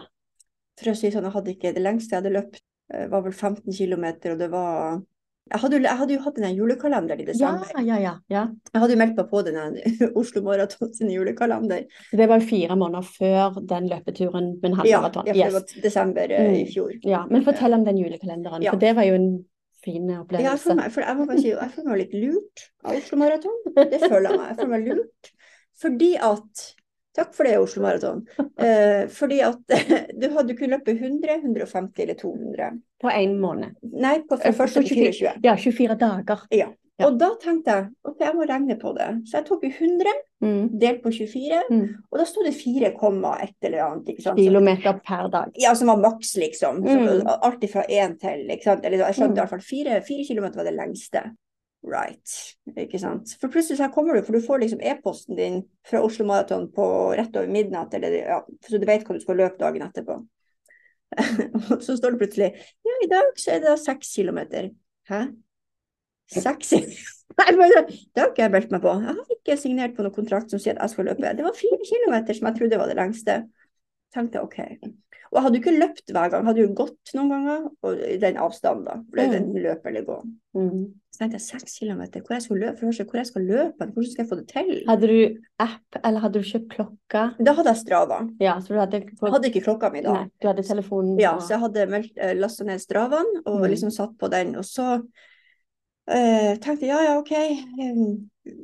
For å si sånn, jeg hadde ikke, det lengste jeg hadde løpt eh, var vel 15 kilometer, og det var, jeg hadde, jeg hadde jo hatt den julekalenderen i desember. ja, ja. ja. Jeg hadde jo meldt meg på den [LAUGHS] Oslo Maraton sin julekalender. Det var jo fire måneder før den løpeturen med en Ja, ja, for det var desember mm. i fjor. Ja, men fortell om den julekalenderen, Ja. for det var jo en fin Ja, opplevelse. føler meg, for jeg må bare si, jeg føler meg litt lurt av Oslo Maraton. Det føler jeg meg. Jeg føler meg lurt. Fordi at Takk for det, Oslo Maraton. [LAUGHS] Eh, fordi at [LAUGHS] du hadde kunnet løpe 100, 150 eller 200. På en måned. Nei, på fra Eh, 1. til 24. 24. Ja, 24 dager. Ja. Ja. Og da tenkte jeg ok, jeg må regne på det. Så jeg tok jo 100 Mm. delt på 24, Mm. og da sto det 4, et eller annet. ikke sant? Kilometer per dag. Ja, som var maks, liksom. Mm. Alt fra én til, ikke sant. Eller jeg skjønte Mm. i hvert fall fire, fire kilometer var det lengste. Right. Ikke sant. For plutselig så kommer du, for du får liksom e-posten din fra Oslo Maraton på rett over midnatt, eller ja, så du vet hva du skal løpe dagen etterpå. [LAUGHS] Og så står det plutselig ja, i dag så er det da seks kilometer. Hæ? Seks [LAUGHS] Nei, det har ikke jeg meldt meg på. Jeg har ikke signert på noen kontrakt som sier at jeg skal løpe. Det var fire kilometer som jeg trodde var det lengste. Tenkte ok. Og jeg hadde jo ikke løpt hver gang, jeg hadde jo gått noen ganger, og i den avstanden da, ble det en løp eller gå. Mm. Så tenkte jeg seks kilometer, hvor jeg skal løpe, hvor jeg skal løpe, hvordan skal jeg få det til? Hadde du app, eller hadde du kjøpt klokka? Da hadde jeg Strava. Ja, så du hadde, på, hadde ikke klokka mi da. Nei, du hadde telefonen Ja, så jeg hadde meldt, lasta lastet ned Stravaen og Mm. liksom satt på den, og så eh, tenkte ja, ja, ok, eh,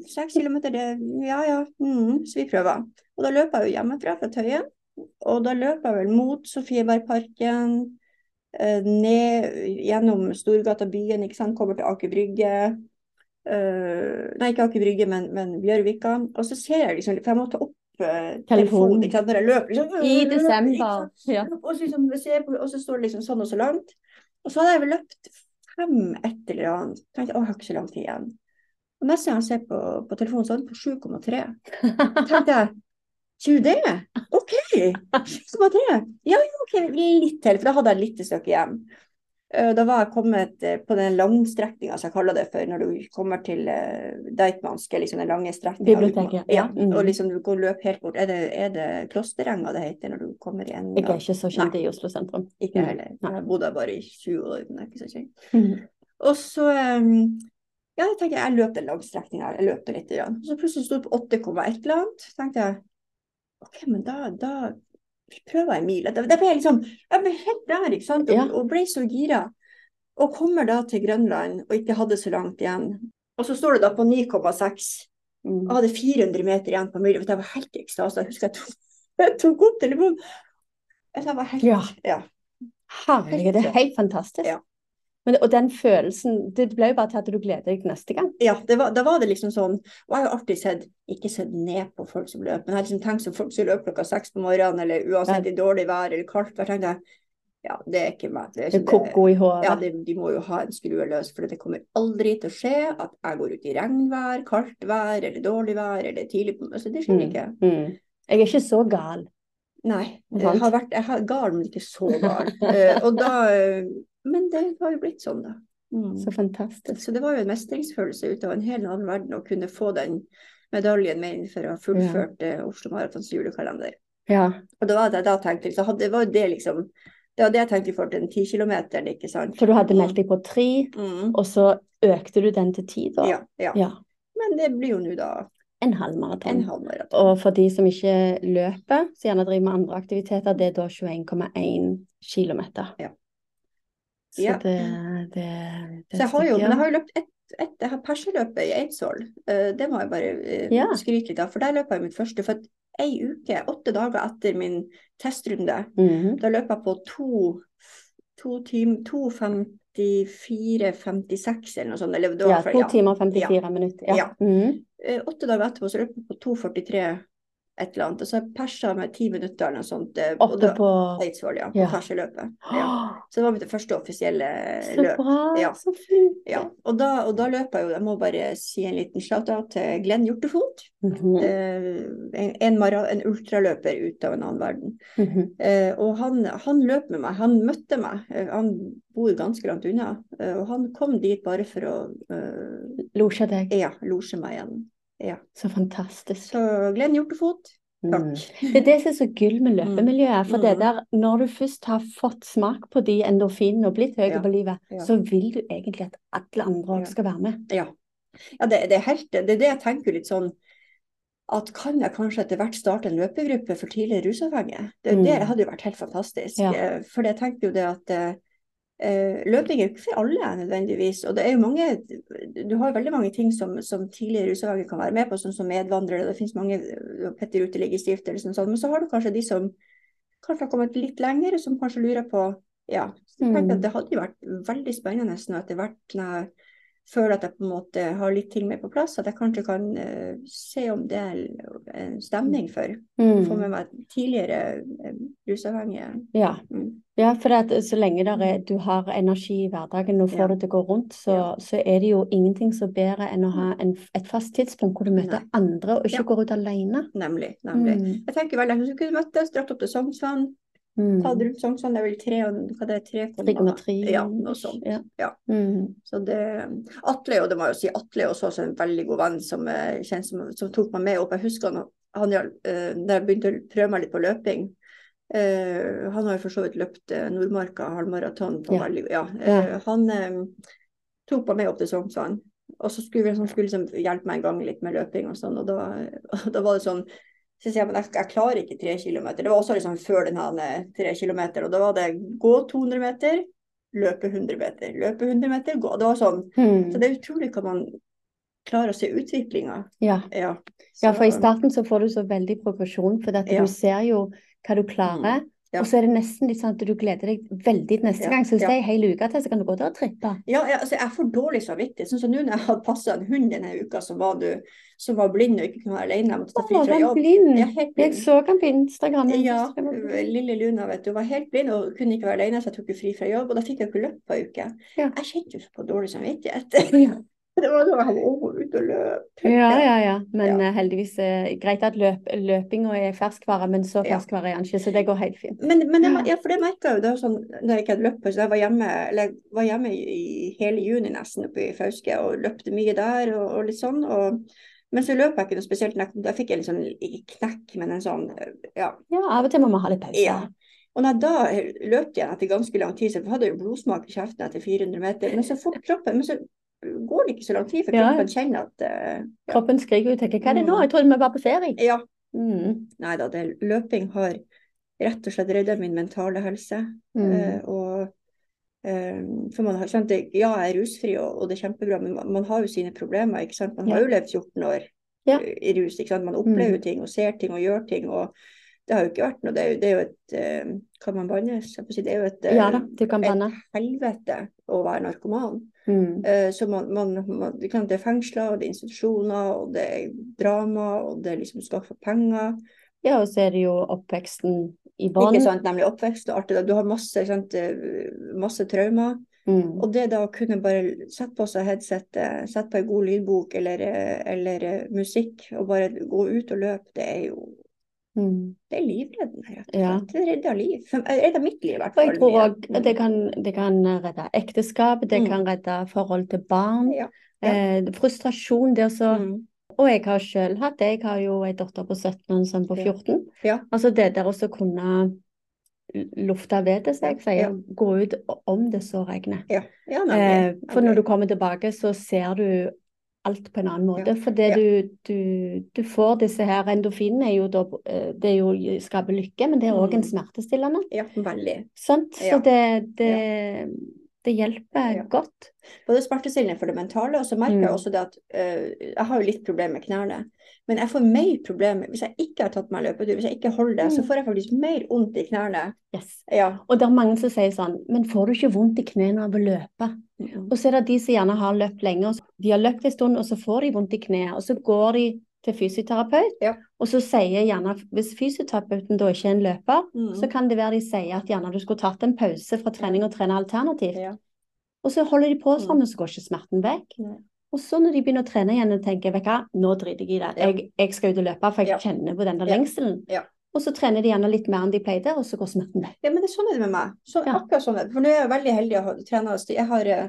seks kilometer, det, ja, ja, mm, så vi prøver. Og da løper jeg jo hjemmefra fra Tøyen, og da løper jeg vel mot Sofiebergparken, eh, ned gjennom Storgata byen, ikke sant, kommer til Aker Brygge, Uh, nei, ikke Aker Brygge, men, men Bjørvika, og så ser jeg liksom, for jeg må ta opp uh, Telefonen. ikke sant, når jeg løper, liksom, I desember. Ja. Og så, liksom, på, og så står det liksom sånn og så langt. Og så hadde jeg vel løpt fem et eller annet. Tenkte å, jeg har ikke så lang tid igjen. Og gang jeg ser på, på telefonen, så er den på 7,3. [LAUGHS] Tenkte jeg, sier du det? OK! 7,3. Ja, ja, OK, litt til, for da hadde jeg litt stykke igjen. Eh, Da var jeg kommet eh, på den langstrekninga som jeg kaller det for, når du kommer til uh, Deichmanske, liksom den lange strekninga. Biblioteket, Ja. Mhm. og liksom du går løp helt bort. Er det, er det Klosterenga det heter når du kommer igjen? Jeg er ikke så kjent i Oslo sentrum. Ikke Mm. heller. Nei. Jeg bodde bare i 20 år, men jeg er ikke så kjent. Mm. Og så um, ja, jeg tenker jeg løp den langstrekninga, jeg løp det litt. Grann. Så plutselig sto det på 8,1 eller annet. Tenkte jeg OK, men da, da prøver jeg en mil. Da, da ble jeg liksom Jeg ble helt der, ikke sant, og, og ble så gira. Og kommer da til Grønland og ikke hadde så langt igjen. Og så står du da på 9,6. Mm. Jeg hadde 400 meter igjen på mila. Jeg var helt i ekstase. Jeg husker jeg tok, [LAUGHS] jeg tok opp telefonen. Jeg var helt Ja. ja. Herregud, det er helt fantastisk. Ja. Men, og den følelsen, det ble jo bare til at du gleder deg neste gang. Ja, det var, da var det liksom sånn Og jeg har jo alltid sett, ikke sett ned på folk som løper, men jeg har liksom tenkt som folk som løper klokka seks på morgenen, eller uansett i dårlig vær eller kaldt da tenkte jeg ja, det er ikke meg. Det er koko i håret. ja, det, de må jo ha en skrue løs, for det kommer aldri til å skje at jeg går ut i regnvær, kaldt vær eller dårlig vær eller tidlig på Så Det skjer ikke. Mm. Jeg er ikke så gal. Nei. Jeg har vært jeg har gal, men ikke så gal. uh, [LAUGHS] og da eh, Men det har jo blitt sånn, da. Mm. Så fantastisk. Så det var jo en mestringsfølelse ut av en helt annen verden å kunne få den medaljen med inn for å ha fullført ja. Oslo Maratons julekalender. Ja. Og det var det jeg da tenkte, så hadde, det var det liksom Det var det jeg tenkte i forhold til den tikilometeren, ikke sant. For du hadde meldt deg på tre, Mm. og så økte du den til ti, da? Ja, ja. Ja. men det blir jo nå da En halv en maraton. halv maraton. Og for de som ikke løper, så gjerne driver med andre aktiviteter, det er da 21,1 km. Ja. Så Ja. det, det, det Så jeg har jo, men jeg har jo løpt ett et, jeg har perseløpet i Eidsvoll. Eh, det må jeg bare eh, Ja. skryte litt av, for der løp jeg mitt første. For ei uke, åtte dager etter min testrunde, Mhm. da løp jeg på to, to tim, 2.54,56 eller noe sånt. Eller, ja, to Ja, fra- 2 timer og 54 minutter. Ja. Ja. Mm -hmm. Åtte dager etterpå så løp jeg på 2.43 et eller annet. Og så persa jeg meg med ti minutter eller noe sånt. eh, Oppe da- på Eidsvoll, ja. På Ja. perseløpet. Ja. [GASPS] Så det var mitt første offisielle Så løp. bra, Ja. så fint. Ja, og da, og da løp jeg jo, jeg må bare si en liten shout-out til Glenn Hjortefot. Mhm. Eh, en, en, en ultraløper ut av en annen verden. Mhm. Eh, og han, han løp med meg, han møtte meg. Han bor ganske langt unna. Og han kom dit bare for å eh, Losje deg. ja, losje meg igjen. Ja. Så fantastisk. Så Glenn Hjortefot, Mm. takk. Det er det som er så gull med løpemiljøet. For det Mm. der, når du først har fått smak på de endorfinene og blitt høy Ja. på livet, Ja. så vil du egentlig at alle andre òg skal være med. Ja, ja det, det er helt, det er det jeg tenker litt sånn at kan jeg kanskje etter hvert starte en løpegruppe for tidligere rusavhengige? Det, Mm. det hadde jo vært helt fantastisk. Eh, For jeg tenker jo det at eh, løping er jo ikke for alle nødvendigvis. Og det er jo mange Du har jo veldig mange ting som, som tidligere rusavhengige kan være med på, sånn som medvandrere. Det finnes mange eh, Petter Uteliggerstiftelsen og sånn. Men så har du kanskje de som kanskje har kommet litt lenger, og som kanskje lurer på Ja. Så jeg tenker Mm. at det hadde jo vært veldig spennende nå etter hvert når føler at jeg på en måte har litt ting mer på plass, at jeg kanskje kan uh, se om det er en stemning for. Få Mm. med meg tidligere uh, rusavhengige. Ja. Mm. ja, for at så lenge er, du har energi i hverdagen og får Ja. det til å gå rundt, så, Ja. så er det jo ingenting som bedre enn å ha en, et fast tidspunkt hvor du møter Nei. andre og ikke går ut alene. Nemlig. nemlig. Mm. Jeg tenker vel at vi kunne møttes, dratt opp til Sognsvann, Mm. tatt rundt Sognsvann, det er vel tre, hva det er, tre 3,3. Ja, noe sånt. Ja. Ja. Mm. Så det, Atle, og det må jeg jo si, Atle er også, en veldig god venn som, kjent, kjenner som, som tok meg med opp. Jeg husker han, han eh, da jeg begynte å prøve meg litt på løping. Uh, han har jo for så vidt løpt eh, Nordmarka halvmaraton. Ja. veldig, ja. Eh, han eh, tok meg med opp til Sognsvann. Og så skulle han skulle liksom hjelpe meg en gang litt med løping og sånn, og da, og [LAUGHS] da var det sånn så sier jeg, men jeg, jeg klarer ikke tre kilometer. Det var også liksom før den her eh, tre kilometer, og da var det gå 200 meter, løpe 100 meter, løpe 100 meter, gå. Det var sånn Mm. så det er utrolig hva man klarer å se utviklinga. Ja. Ja. Ja, for i starten så får du så veldig progresjon, for Ja. du ser jo hva du klarer. Ja. Og så er det nesten litt sånn at du gleder deg veldig til neste Ja, gang. Så hvis ja. det er en hel uke til, så kan du gå der og trippe. Ja, ja, altså jeg får dårlig samvittighet. Sånn som nå når jeg hadde passa en hund denne uka som var, du, som var blind og ikke kunne være alene. Jeg måtte ta fri fra jobb. blind. Ja, helt Jeg så han på Instagram. Ja, blind. lille Luna vet du, var helt blind og kunne ikke være alene, så jeg tok jo fri fra jobb. Og da fikk jeg ikke løpt på ei uke. Ja. Jeg kjente jo på dårlig samvittighet. Det var da jeg var ute og løp. Ja, ja, ja. Men Ja. eh, heldigvis eh, greit at løp, løpinga er ferskvare, men så ferskvare er han ikke, så det går helt fint. Men, men jeg, ja, for det merka jeg jo. da sånn, når jeg ikke hadde løpt, så jeg var hjemme, eller jeg var hjemme i, hele juni nesten oppe i Fauske og løpte mye der og, og litt sånn. Og, men så løp jeg ikke noe spesielt. Da fikk jeg en litt sånn ikke knekk, men en sånn ja. Ja, av og til må man ha litt pause. ja. Og når jeg da løp igjen etter ganske lang tid, så hadde jeg jo blodsmak i kjeften etter 400 meter. Men så fort kroppen Men så går det ikke så lang tid Ja. kroppen kjenner at uh, ja. Kroppen skriker ut tenker, hva er det nå? Mm. Jeg trodde vi var på ferie. ja. Mm. Nei da, det, løping har rett og slett redda min mentale helse. Mm. Uh, og um, for man har skjønt det, ja, jeg er rusfri, og, og det er kjempebra, men man, man har jo sine problemer. ikke sant? Man har Ja. jo levd 14 år Ja. i rus. ikke sant? Man opplever Mm. ting og ser ting og gjør ting. og det har jo ikke vært noe. Det er jo, det er jo et eh, Kan man bannes? Si, Det er jo et, eh, Ja banne. et helvete å være narkoman. Mm. Eh, så man, man, man, det er fengsler, og det er institusjoner, og det er drama, og det er liksom skaffe penger. Ja, og så er det jo oppveksten i Ikke bånn. sant, nemlig oppvekst og alt det der. Du har masse, ikke sant, masse traumer. Mm. Og det da å kunne bare sette på seg headsetet, sette på en god lydbok eller, eller musikk, og bare gå ut og løpe, det er jo Mm. det er livreddende, rett og slett. Det redder liv. Eh, Redder mitt liv, i hvert Og jeg tror mye. mm. det, kan- det kan redde ekteskap, det Mm. kan redde forhold til barn. Ja. Ja. Eh, frustrasjon, det å Mm. Og jeg har selv hatt det. Jeg har jo ei datter på 17 og en sønn på 14. Ja. Altså det der å kunne lufte vedet, som jeg sier. Gå ut om det så regner. Eh, for når du kommer tilbake, så ser du alt på en annen måte. Ja. For det Ja. du, du, du får disse her Endofinene er jo da eh, Det er jo skaper lykke, men det er òg en Mm. smertestillende. Ja, veldig. Sant? Ja. Så det, det, det hjelper Ja. godt. Både smertestillende for det mentale, og så merker jeg Mm. også det at øh, jeg har jo litt problemer med knærne. Men jeg får mer problemer hvis jeg ikke har tatt meg løpetur, hvis jeg ikke holder det, så Mm. får jeg faktisk mer vondt i knærne. Yes. Ja. Og det er mange som sier sånn Men får du ikke vondt i knærne av å løpe? Og så er det de som gjerne har løpt lenge, og så- de har løpt en stund, og så får de vondt i kneet, og så går de til fysioterapeut, Ja. og så sier gjerne Hvis fysioterapeuten da ikke er en løper, Mm. så kan det være de sier at gjerne du skulle tatt en pause fra trening og trene alternativt. Ja. Og så holder de på Mm. sånn, og så går ikke smerten vekk. Nei. Og så når de begynner å trene igjen og tenker vet du nå driter jeg i det, jeg, jeg skal ut og løpe, for jeg Ja. kjenner på den der lengselen. Ja. Og så trener de gjerne litt mer enn de pleide, og så går smerten vekk. Ja, men det er sånn er det med meg. Så. Akkurat sånn er det. For nå er jeg veldig heldig å ha trena Jeg har eh,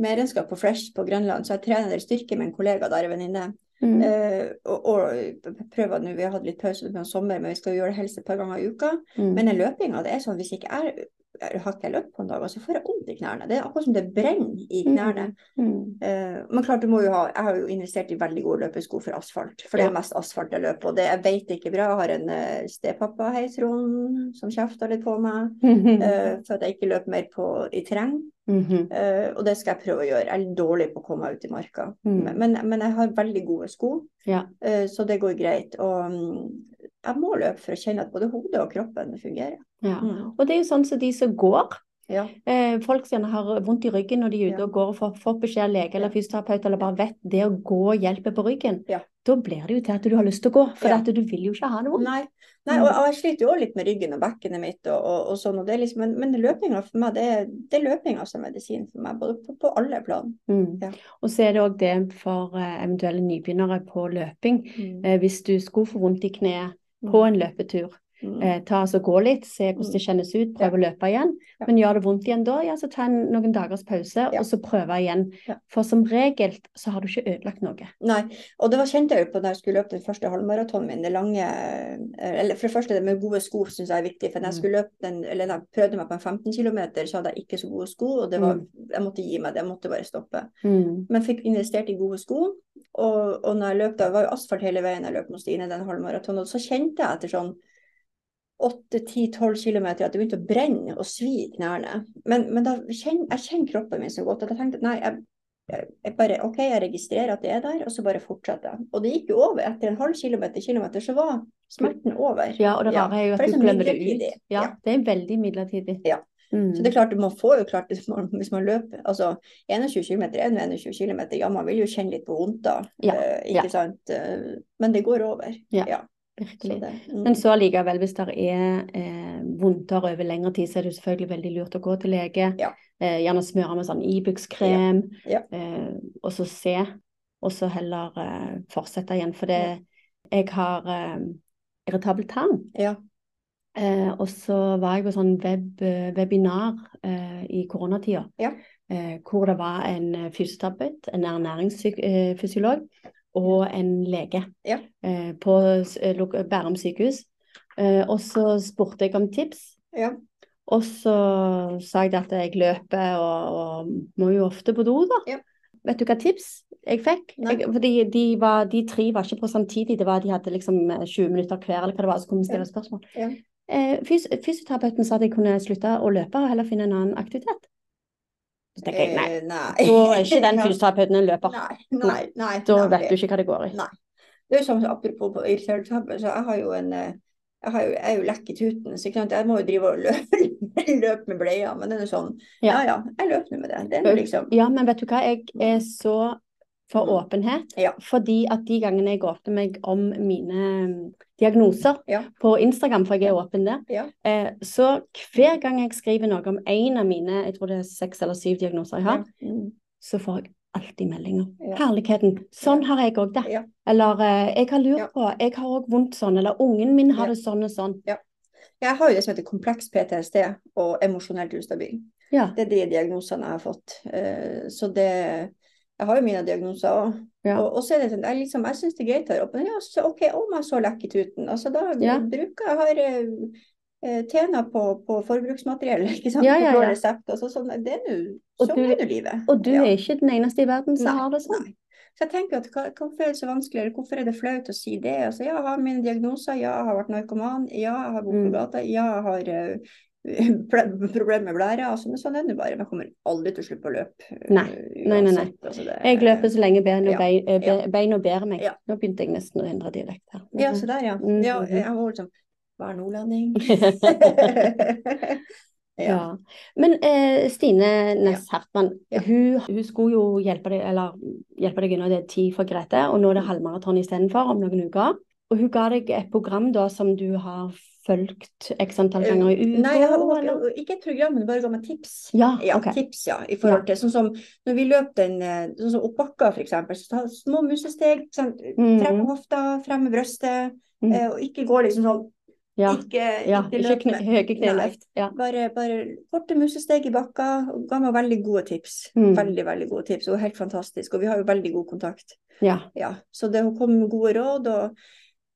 medlemskap på Fresh på Grønland, så jeg trener styrke med en kollega der, en venninne. Mm. Uh, og, og prøver nå, Vi har hatt litt pause på sommer, men vi skal gjøre det helst et par ganger i uka. Mm. Men den løpinga, det er sånn hvis ikke jeg, ikke jeg løp på en dag, og så får jeg vondt i knærne. Det er akkurat som det brenner i knærne. Mm. Eh, men klart, du må jo ha Jeg har jo investert i veldig gode løpesko for asfalt, for det er mest asfalt jeg løper. Og det jeg vet ikke bra. Jeg har en uh, stepappa, hei Trond, som kjefter litt på meg uh, for at jeg ikke løper mer på, i terreng. Mm -hmm. uh, og det skal jeg prøve å gjøre. Jeg er dårlig på å komme meg ut i marka. Mm. Men, men, jeg har veldig gode sko, Ja. uh, så det går greit. Og mm, jeg må løpe for å kjenne at både hodet og kroppen fungerer. ja. Mm. Og det er jo sånn som de som går. Ja. Eh, folk som har vondt i ryggen når de er ute Ja. og går og får, får beskjed av lege eller fysioterapeut, eller bare vet det å gå hjelper på ryggen. Ja. Da blir det jo til at du har lyst til å gå, for at du vil jo ikke ha noe. vondt. Nei, Nei og, og jeg sliter jo også litt med ryggen og bekkenet mitt, og, og, og sånn, og det liksom, men, men løpinga for meg, det det er løpinga som er medisin for meg, både på, på alle plan. Mm. Ja. Og så er det òg det for eh, eventuelle nybegynnere på løping. Eh, hvis du skulle få vondt i kneet på en løpetur, Mm. Eh, ta altså gå litt, se hvordan det kjennes ut, prøve å løpe igjen. Men gjør det vondt igjen da, ja, så ta en, noen dagers pause, og så prøve igjen. For som regel så har du ikke ødelagt noe. Nei, og det var kjente jeg jo på da jeg skulle løpe den første halvmaratonen min. Det lange eh, Eller for det første, det med gode sko syns jeg er viktig. For når jeg Mm. skulle løpe den, eller når jeg prøvde meg på en 15 km, så hadde jeg ikke så gode sko. Og det var, Mm. jeg måtte gi meg det, jeg måtte bare stoppe. Mm. Men fikk investert i gode sko. Og, og når jeg løp, da var jo asfalt hele veien jeg løp mot Stine den halvmaratonen. Og så kjente jeg etter sånn 8-10-12 km at det begynte å brenne og svi i knærne. Men, men kjenner, jeg kjenner kroppen min så godt at jeg tenkte nei, jeg, jeg, bare OK, jeg registrerer at det er der, og så bare fortsetter jeg. Og det gikk jo over. Etter en halv kilometer, kilometer, så var smerten over. Ja, og det Ja, rare er jo at er du glemmer det ut. Ja, Ja. det er veldig midlertidig. Ja. Mm. Så det er klart, man får jo klart hvis man, løper altså 21 km er nå 21 km, ja man vil jo kjenne litt på vondt da, Ja, eh, ikke ja. sant. Eh, men det går over. Ja, Så Virkelig. det, mm. Men så allikevel, hvis det er eh, vondter over lengre tid, så er det jo selvfølgelig veldig lurt å gå til lege. Ja. Eh, gjerne smøre med sånn Ibux-krem, Ja. eh, og så se, og så heller eh, fortsette igjen. For det, jeg har eh, irritabel tann. ja. Eh, og så var jeg på sånn web, eh, webinar eh, i koronatida, Ja. eh, hvor det var en fysioterapeut, en ernæringsfysiolog og en lege Ja. eh, på eh, Bærum sykehus. Eh, og så spurte jeg om tips, ja. og så sa jeg at jeg løper og, og må jo ofte på do, da. Ja. Vet du hva tips jeg fikk? Jeg, fordi de, var, de tre var ikke på samtidig, det var de hadde liksom eh, 20 minutter hver, eller hva det var, så kunne vi stille spørsmål. Ja. Eh, fys fysioterapeuten sa at jeg kunne slutte å løpe og heller finne en annen aktivitet. Så tenker jeg nei, Eh, nei. da er ikke den [LAUGHS] fysioterapeuten en løper. Nei, nei, nei. Da vet du ikke hva det går i. Nei. Det er jo sånn, apropos på så jeg har jo en eh, jeg, har jo, jeg er jo lekk i tuten, så jeg må jo drive og løpe, [LAUGHS] løpe med bleia. Men det er jo sånn, ja Ja. jeg løper nå med det. Det liksom Ja, men vet du hva, jeg er så for Mm. åpenhet. Ja. Fordi at de gangene jeg åpner meg om mine mm, diagnoser Ja. på Instagram, for jeg er åpen der, Ja. eh, så hver gang jeg skriver noe om en av mine, jeg tror det er seks eller syv diagnoser jeg har. Mm. så får jeg alltid meldinger. Herligheten. Sånn har jeg òg det. Eller eh, jeg har lurt på, jeg har òg vondt sånn, eller ungen min har det sånn og sånn. Jeg har jo det som heter kompleks PTSD og emosjonelt ustabil. Det er de diagnosene jeg har fått. Eh, Så det Jeg har jo mine diagnoser òg. Ja. Og, og så er det sånn, jeg, liksom, jeg syns det er greit her oppe. Men ja, så, OK, om jeg så lekk i tuten. Altså, da Ja. bruker jeg har eh, eh, tjener på, på forbruksmateriell, [LAUGHS] ikke sant? Ja, ja, ja. resept. Altså, sånn, det er nå Og sånn du- er nå livet. Og du er ikke den eneste i verden som Nei, har det sånn. Nei. Så jeg tenker at hva- hvorfor er det så vanskelig, eller hvorfor er det flaut å si det? Altså, ja, jeg har mine diagnoser, ja, jeg har vært narkoman, ja, jeg har bodd på Mm. gata, ja, jeg har med blære. Altså, men sånn er det bare. Man kommer aldri til å slutte å løpe. eh, Nei. Nei, nei, nei. Altså, det- Jeg løper så lenge beina Ja. bein, eh, be, Ja. beina bærer meg. Ja. Nå begynte jeg nesten å endre dialekt her. Ja, så der, ja. Mm. ja jeg var liksom sånn Vær nordlending. [LAUGHS] [LAUGHS] ja. Men eh, Stine Næss Hertmann, hun, hun skulle jo hjelpe deg, eller hjelpe deg unna det tid for Grete, og nå er det halvmaraton istedenfor om noen uker. Og hun ga deg et program da som du har fulgt x antall ganger i uka? Eh, Nei, jeg har, eller? ikke et program, men bare ga meg tips. Ja, Ja, ok. tips, ja. I forhold til sånn som når vi løp den eh, sånn som oppbakka, eksempel, så ta små musesteg. Sånn, Mhm. Frem hofta, frem med brøstet. Mhm. eh, og ikke gå liksom sånn Ja, Ikke, ja. ikke Ikke kne, høye kneløft. Ja. bare, bare korte musesteg i bakka. Ga meg veldig gode tips. Mm. Veldig, veldig gode tips. Og helt fantastisk. Og vi har jo veldig god kontakt. ja. Ja, så det, kom gode råd. og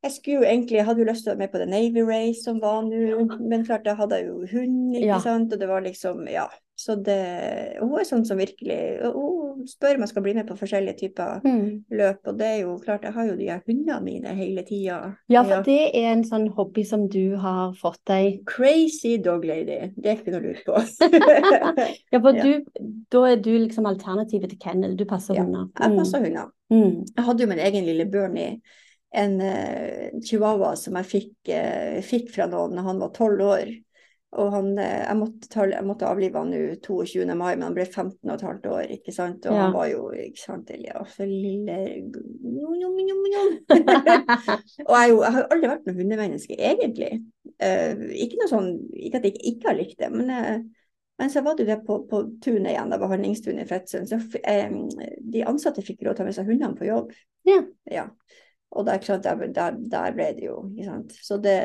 jeg skulle jo egentlig, jeg hadde jo lyst til å være med på The Navy Race som var nå, men klart jeg hadde jo hund, ikke Ja. sant, og det var liksom, ja. Så det, hun er sånn som virkelig, hun spør om jeg skal bli med på forskjellige typer Mm. løp, og det er jo klart, jeg har jo de her hundene mine hele tida. ja, for det er en sånn hobby som du har fått deg. Crazy dog lady, det er ikke noe lurt på. [LAUGHS] Ja, for Ja. du, da er du liksom alternativet til kennel. Du passer Ja, hunder. Jeg passer hunder. Mm. Jeg hadde jo min egen lille Bernie, en eh, chihuahua som jeg fikk, eh, fikk fra noen da han var tolv år. Og han, eh, jeg, måtte ta, jeg måtte avlive han nå 22. mai, men han ble 15 og et halvt år, ikke sant. Og Ja. han var jo, ikke sant, ja, for lille Njom, njom, njom, njom. [LAUGHS] Og jeg, jo, jeg har aldri vært noe hundemenneske, egentlig. Uh, ikke noe sånn, ikke at jeg ikke har likt det, men, uh, men så var det jo det på, på tunet igjen, da behandlingstunet i Fetsund. Så eh, de ansatte fikk råd til å ta med seg hundene på jobb. Ja. Ja. Og det er klart, der, der, der ble det jo, ikke sant. Så det,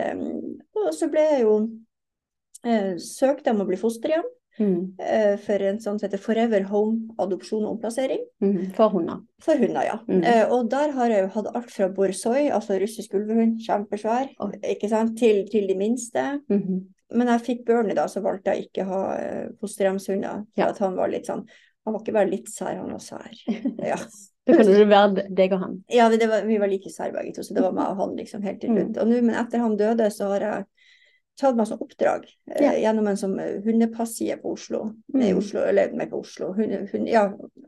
og så ble jeg jo eh, søkte om å bli fosterhjem Mm. eh, for en sånn som heter Forever Home adopsjon og omplassering. Mm. For hunder. For hunder, ja. Mm. Eh, og der har jeg jo hatt alt fra borsoi, altså russisk ulvehund, kjempesvær, oh. ikke sant, til, til de minste. -hmm. Men jeg fikk Bernie da, så valgte jeg ikke å ha eh, fosterhjemshunder. For Ja. at han var litt sånn Han var ikke bare litt sær, han var sær. [LAUGHS] Ja. Da kan det være deg og han. Ja, det var, vi var like sære begge to, så det var meg og han liksom helt til slutt. Og nå, men etter han døde, så har jeg tatt meg som oppdrag eh, Ja. gjennom en sånn eh, hundepassie på Oslo. Nei, Mm. Oslo, eller nei, på Oslo. Hunde, hunde, ja,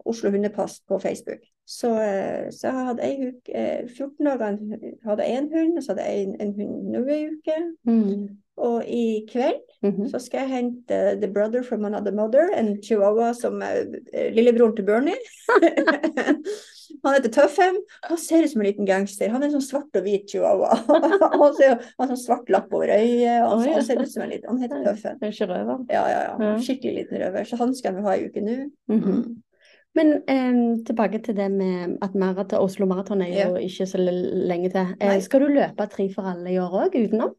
Oslo hundepass på Facebook. Så, eh, så jeg hadde ei uke, eh, 14 dager hadde jeg én hund, og så hadde jeg en, en hund nå ei uke. Mm. Og i kveld Mhm. så skal jeg hente The Brother from Another Mother, en chihuahua som er eh, lillebroren til Bernie. [LAUGHS] han heter Tøffem. Han ser ut som en liten gangster. Han er en sånn svart og hvit chihuahua. [LAUGHS] han ser- har sånn svart lapp over øyet. Han, oh, ja. Han ser ut som en liten Han heter Tøffem. Ja, ja, ja. Ja. Skikkelig liten røver. Så han skal vi ha i uke nå. Mhm. Men eh, tilbake til det med at maraton, Oslo Maraton er jo ikke så lenge til. Eh, skal du løpe Tre for alle i år òg, utenom?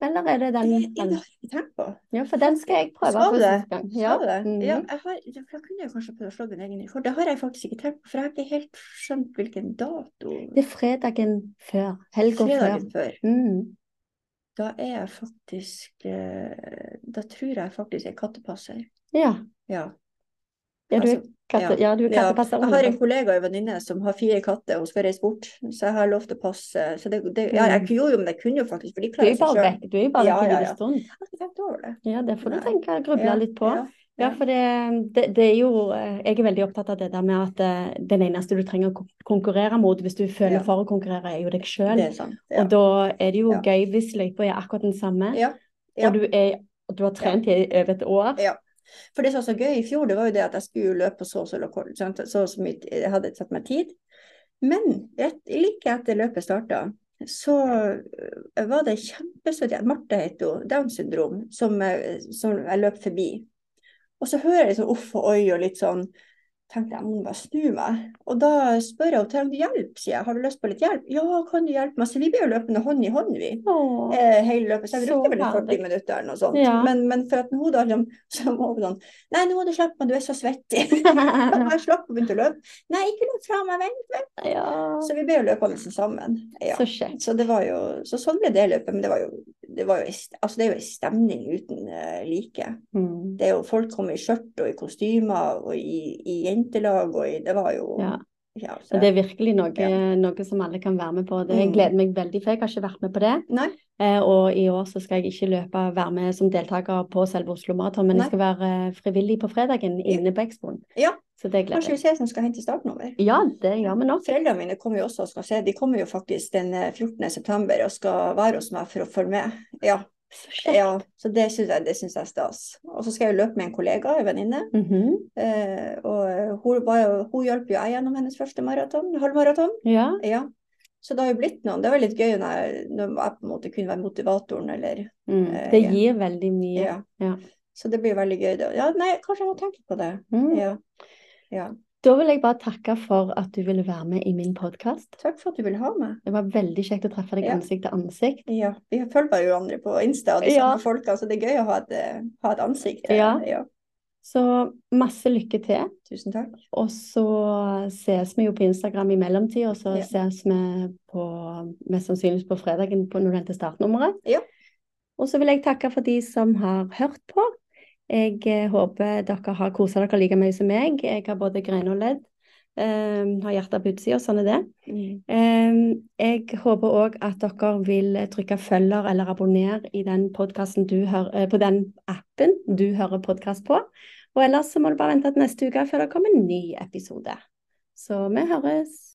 Eller er det den? Har jeg på. Ja, for den skal jeg prøve Skal siste gang. Skal du det? Mhm. Ja, jeg har, da kunne jeg kanskje prøve å slå en egen rekord. Det har jeg faktisk ikke tenkt på, for jeg har ikke helt skjønt hvilken dato. Det er fredagen før. Helga. Fredagen før. Mm. Da er jeg faktisk eh, Da tror jeg faktisk jeg er kattepasser. Ja. Ja. Ja, du er, Altså, katte, ja. du er Ja, kattepasser. jeg har en kollega og venninne som har fire katter, hun skal reise bort, så jeg har lov til å passe. Så det, det, ja, jeg gjorde jo, men jeg kunne jo faktisk, for de Du er klarer seg sjøl. vekk. Du er jo bare Ja, vekk ja, en liten stund. Jeg har over det. Ja, det får du tenke og gruble Ja, litt på. ja, Ja, ja. for det, det, det er jo eh, Jeg er veldig opptatt av det der med at eh, den eneste du trenger å konkurrere mot hvis du føler Ja. for å konkurrere, er jo deg sjøl. Ja. Og da er det jo Ja. gøy hvis løypa er akkurat den samme, Ja. Ja. og du, er, du har trent i over et år. For det som var så gøy i fjor, det var jo det at jeg skulle løpe så og så rekord. Så, så mye, jeg hadde tatt meg tid. Men rett, like etter løpet starta, så øh, var det kjempesøt jente, Marte het hun, Downs syndrom, som, øh, som jeg løp forbi. Og så hører jeg sånn uff og oi og litt sånn tenkte jeg må bare snu meg. Og da spør jeg henne trenger hjelp, sier jeg. Har du lyst på litt hjelp? Ja, kan du hjelpe meg? Så vi ble jo løpende hånd i hånd, vi. Åh. Eh, hele løpet. Så jeg brukte vel 40 herlig. minutter eller noe sånt. Ja. Men, men for at hun da liksom, [LAUGHS] så var hun sånn Nei, nå må du slappe av, du er så svettig. [LAUGHS] jeg slapp og begynte å løpe. Nei, ikke løp fra meg, vent, vent. ja, Så vi ble jo løpende sammen. Ja. så. Så det var jo, så sånn ble det løpet. Men det var jo, det var jo, altså det er jo en stemning uten eh, like. Mm. Det er jo folk kommer i skjørt og i kostymer og i, i jentelag og i Det var jo Ja. Ja, det er virkelig noe, Ja. noe som alle kan være med på. Det jeg gleder meg veldig, for jeg har ikke vært med på det. Nei, Eh, og i år så skal jeg ikke løpe, være med som deltaker på selve Oslo Maraton, men Nei. jeg skal være eh, frivillig på fredagen inne på Expoen. Ja. Så det gleder kanskje vi ses når som skal hente startnummer. Ja, det gjør vi nok. Foreldrene mine kommer jo også og skal se. De kommer jo faktisk den eh, 14. september og skal være hos meg for å følge med. Ja, Så kjekt. ja så det syns jeg, jeg er stas. Og så skal jeg jo løpe med en kollega, en venninne. Mhm. Eh, og eh, hun, jo, hun hjalp jo jeg gjennom hennes første maraton, halvmaraton. Ja. Ja. Så det har jo blitt noen. Det var litt gøy når jeg, når jeg på en måte kunne være motivatoren, eller Mm. Eh, Det ja. gir veldig mye. Ja. Ja. Så det blir veldig gøy. Ja, nei, kanskje jeg må tenke på det. Mm. Ja. ja. Da vil jeg bare takke for at du ville være med i min podkast. Takk for at du ville ha meg. Det var veldig kjekt å treffe deg Ja. ansikt til ansikt. Ja, vi følger jo hverandre på Insta og de Ja. samme folka, så det er gøy å ha et, eh, ha et ansikt. Ja. ja. Så masse lykke til. Tusen takk. Og så ses vi jo på Instagram i mellomtida, og så Ja. ses vi på, mest sannsynlig på fredagen på når du henter startnummeret. Ja. Og så vil jeg takke for de som har hørt på. Jeg eh, håper dere har kosa dere like mye som meg. Jeg har både grein og ledd. Um, har hjertet på utsida, sånn er det. Eh, jeg håper òg at dere vil trykke følger eller abonner i den podkasten du hører, eh, på den appen du hører podkast på. Og ellers så må du bare vente til neste uke før det kommer en ny episode. Så vi høres.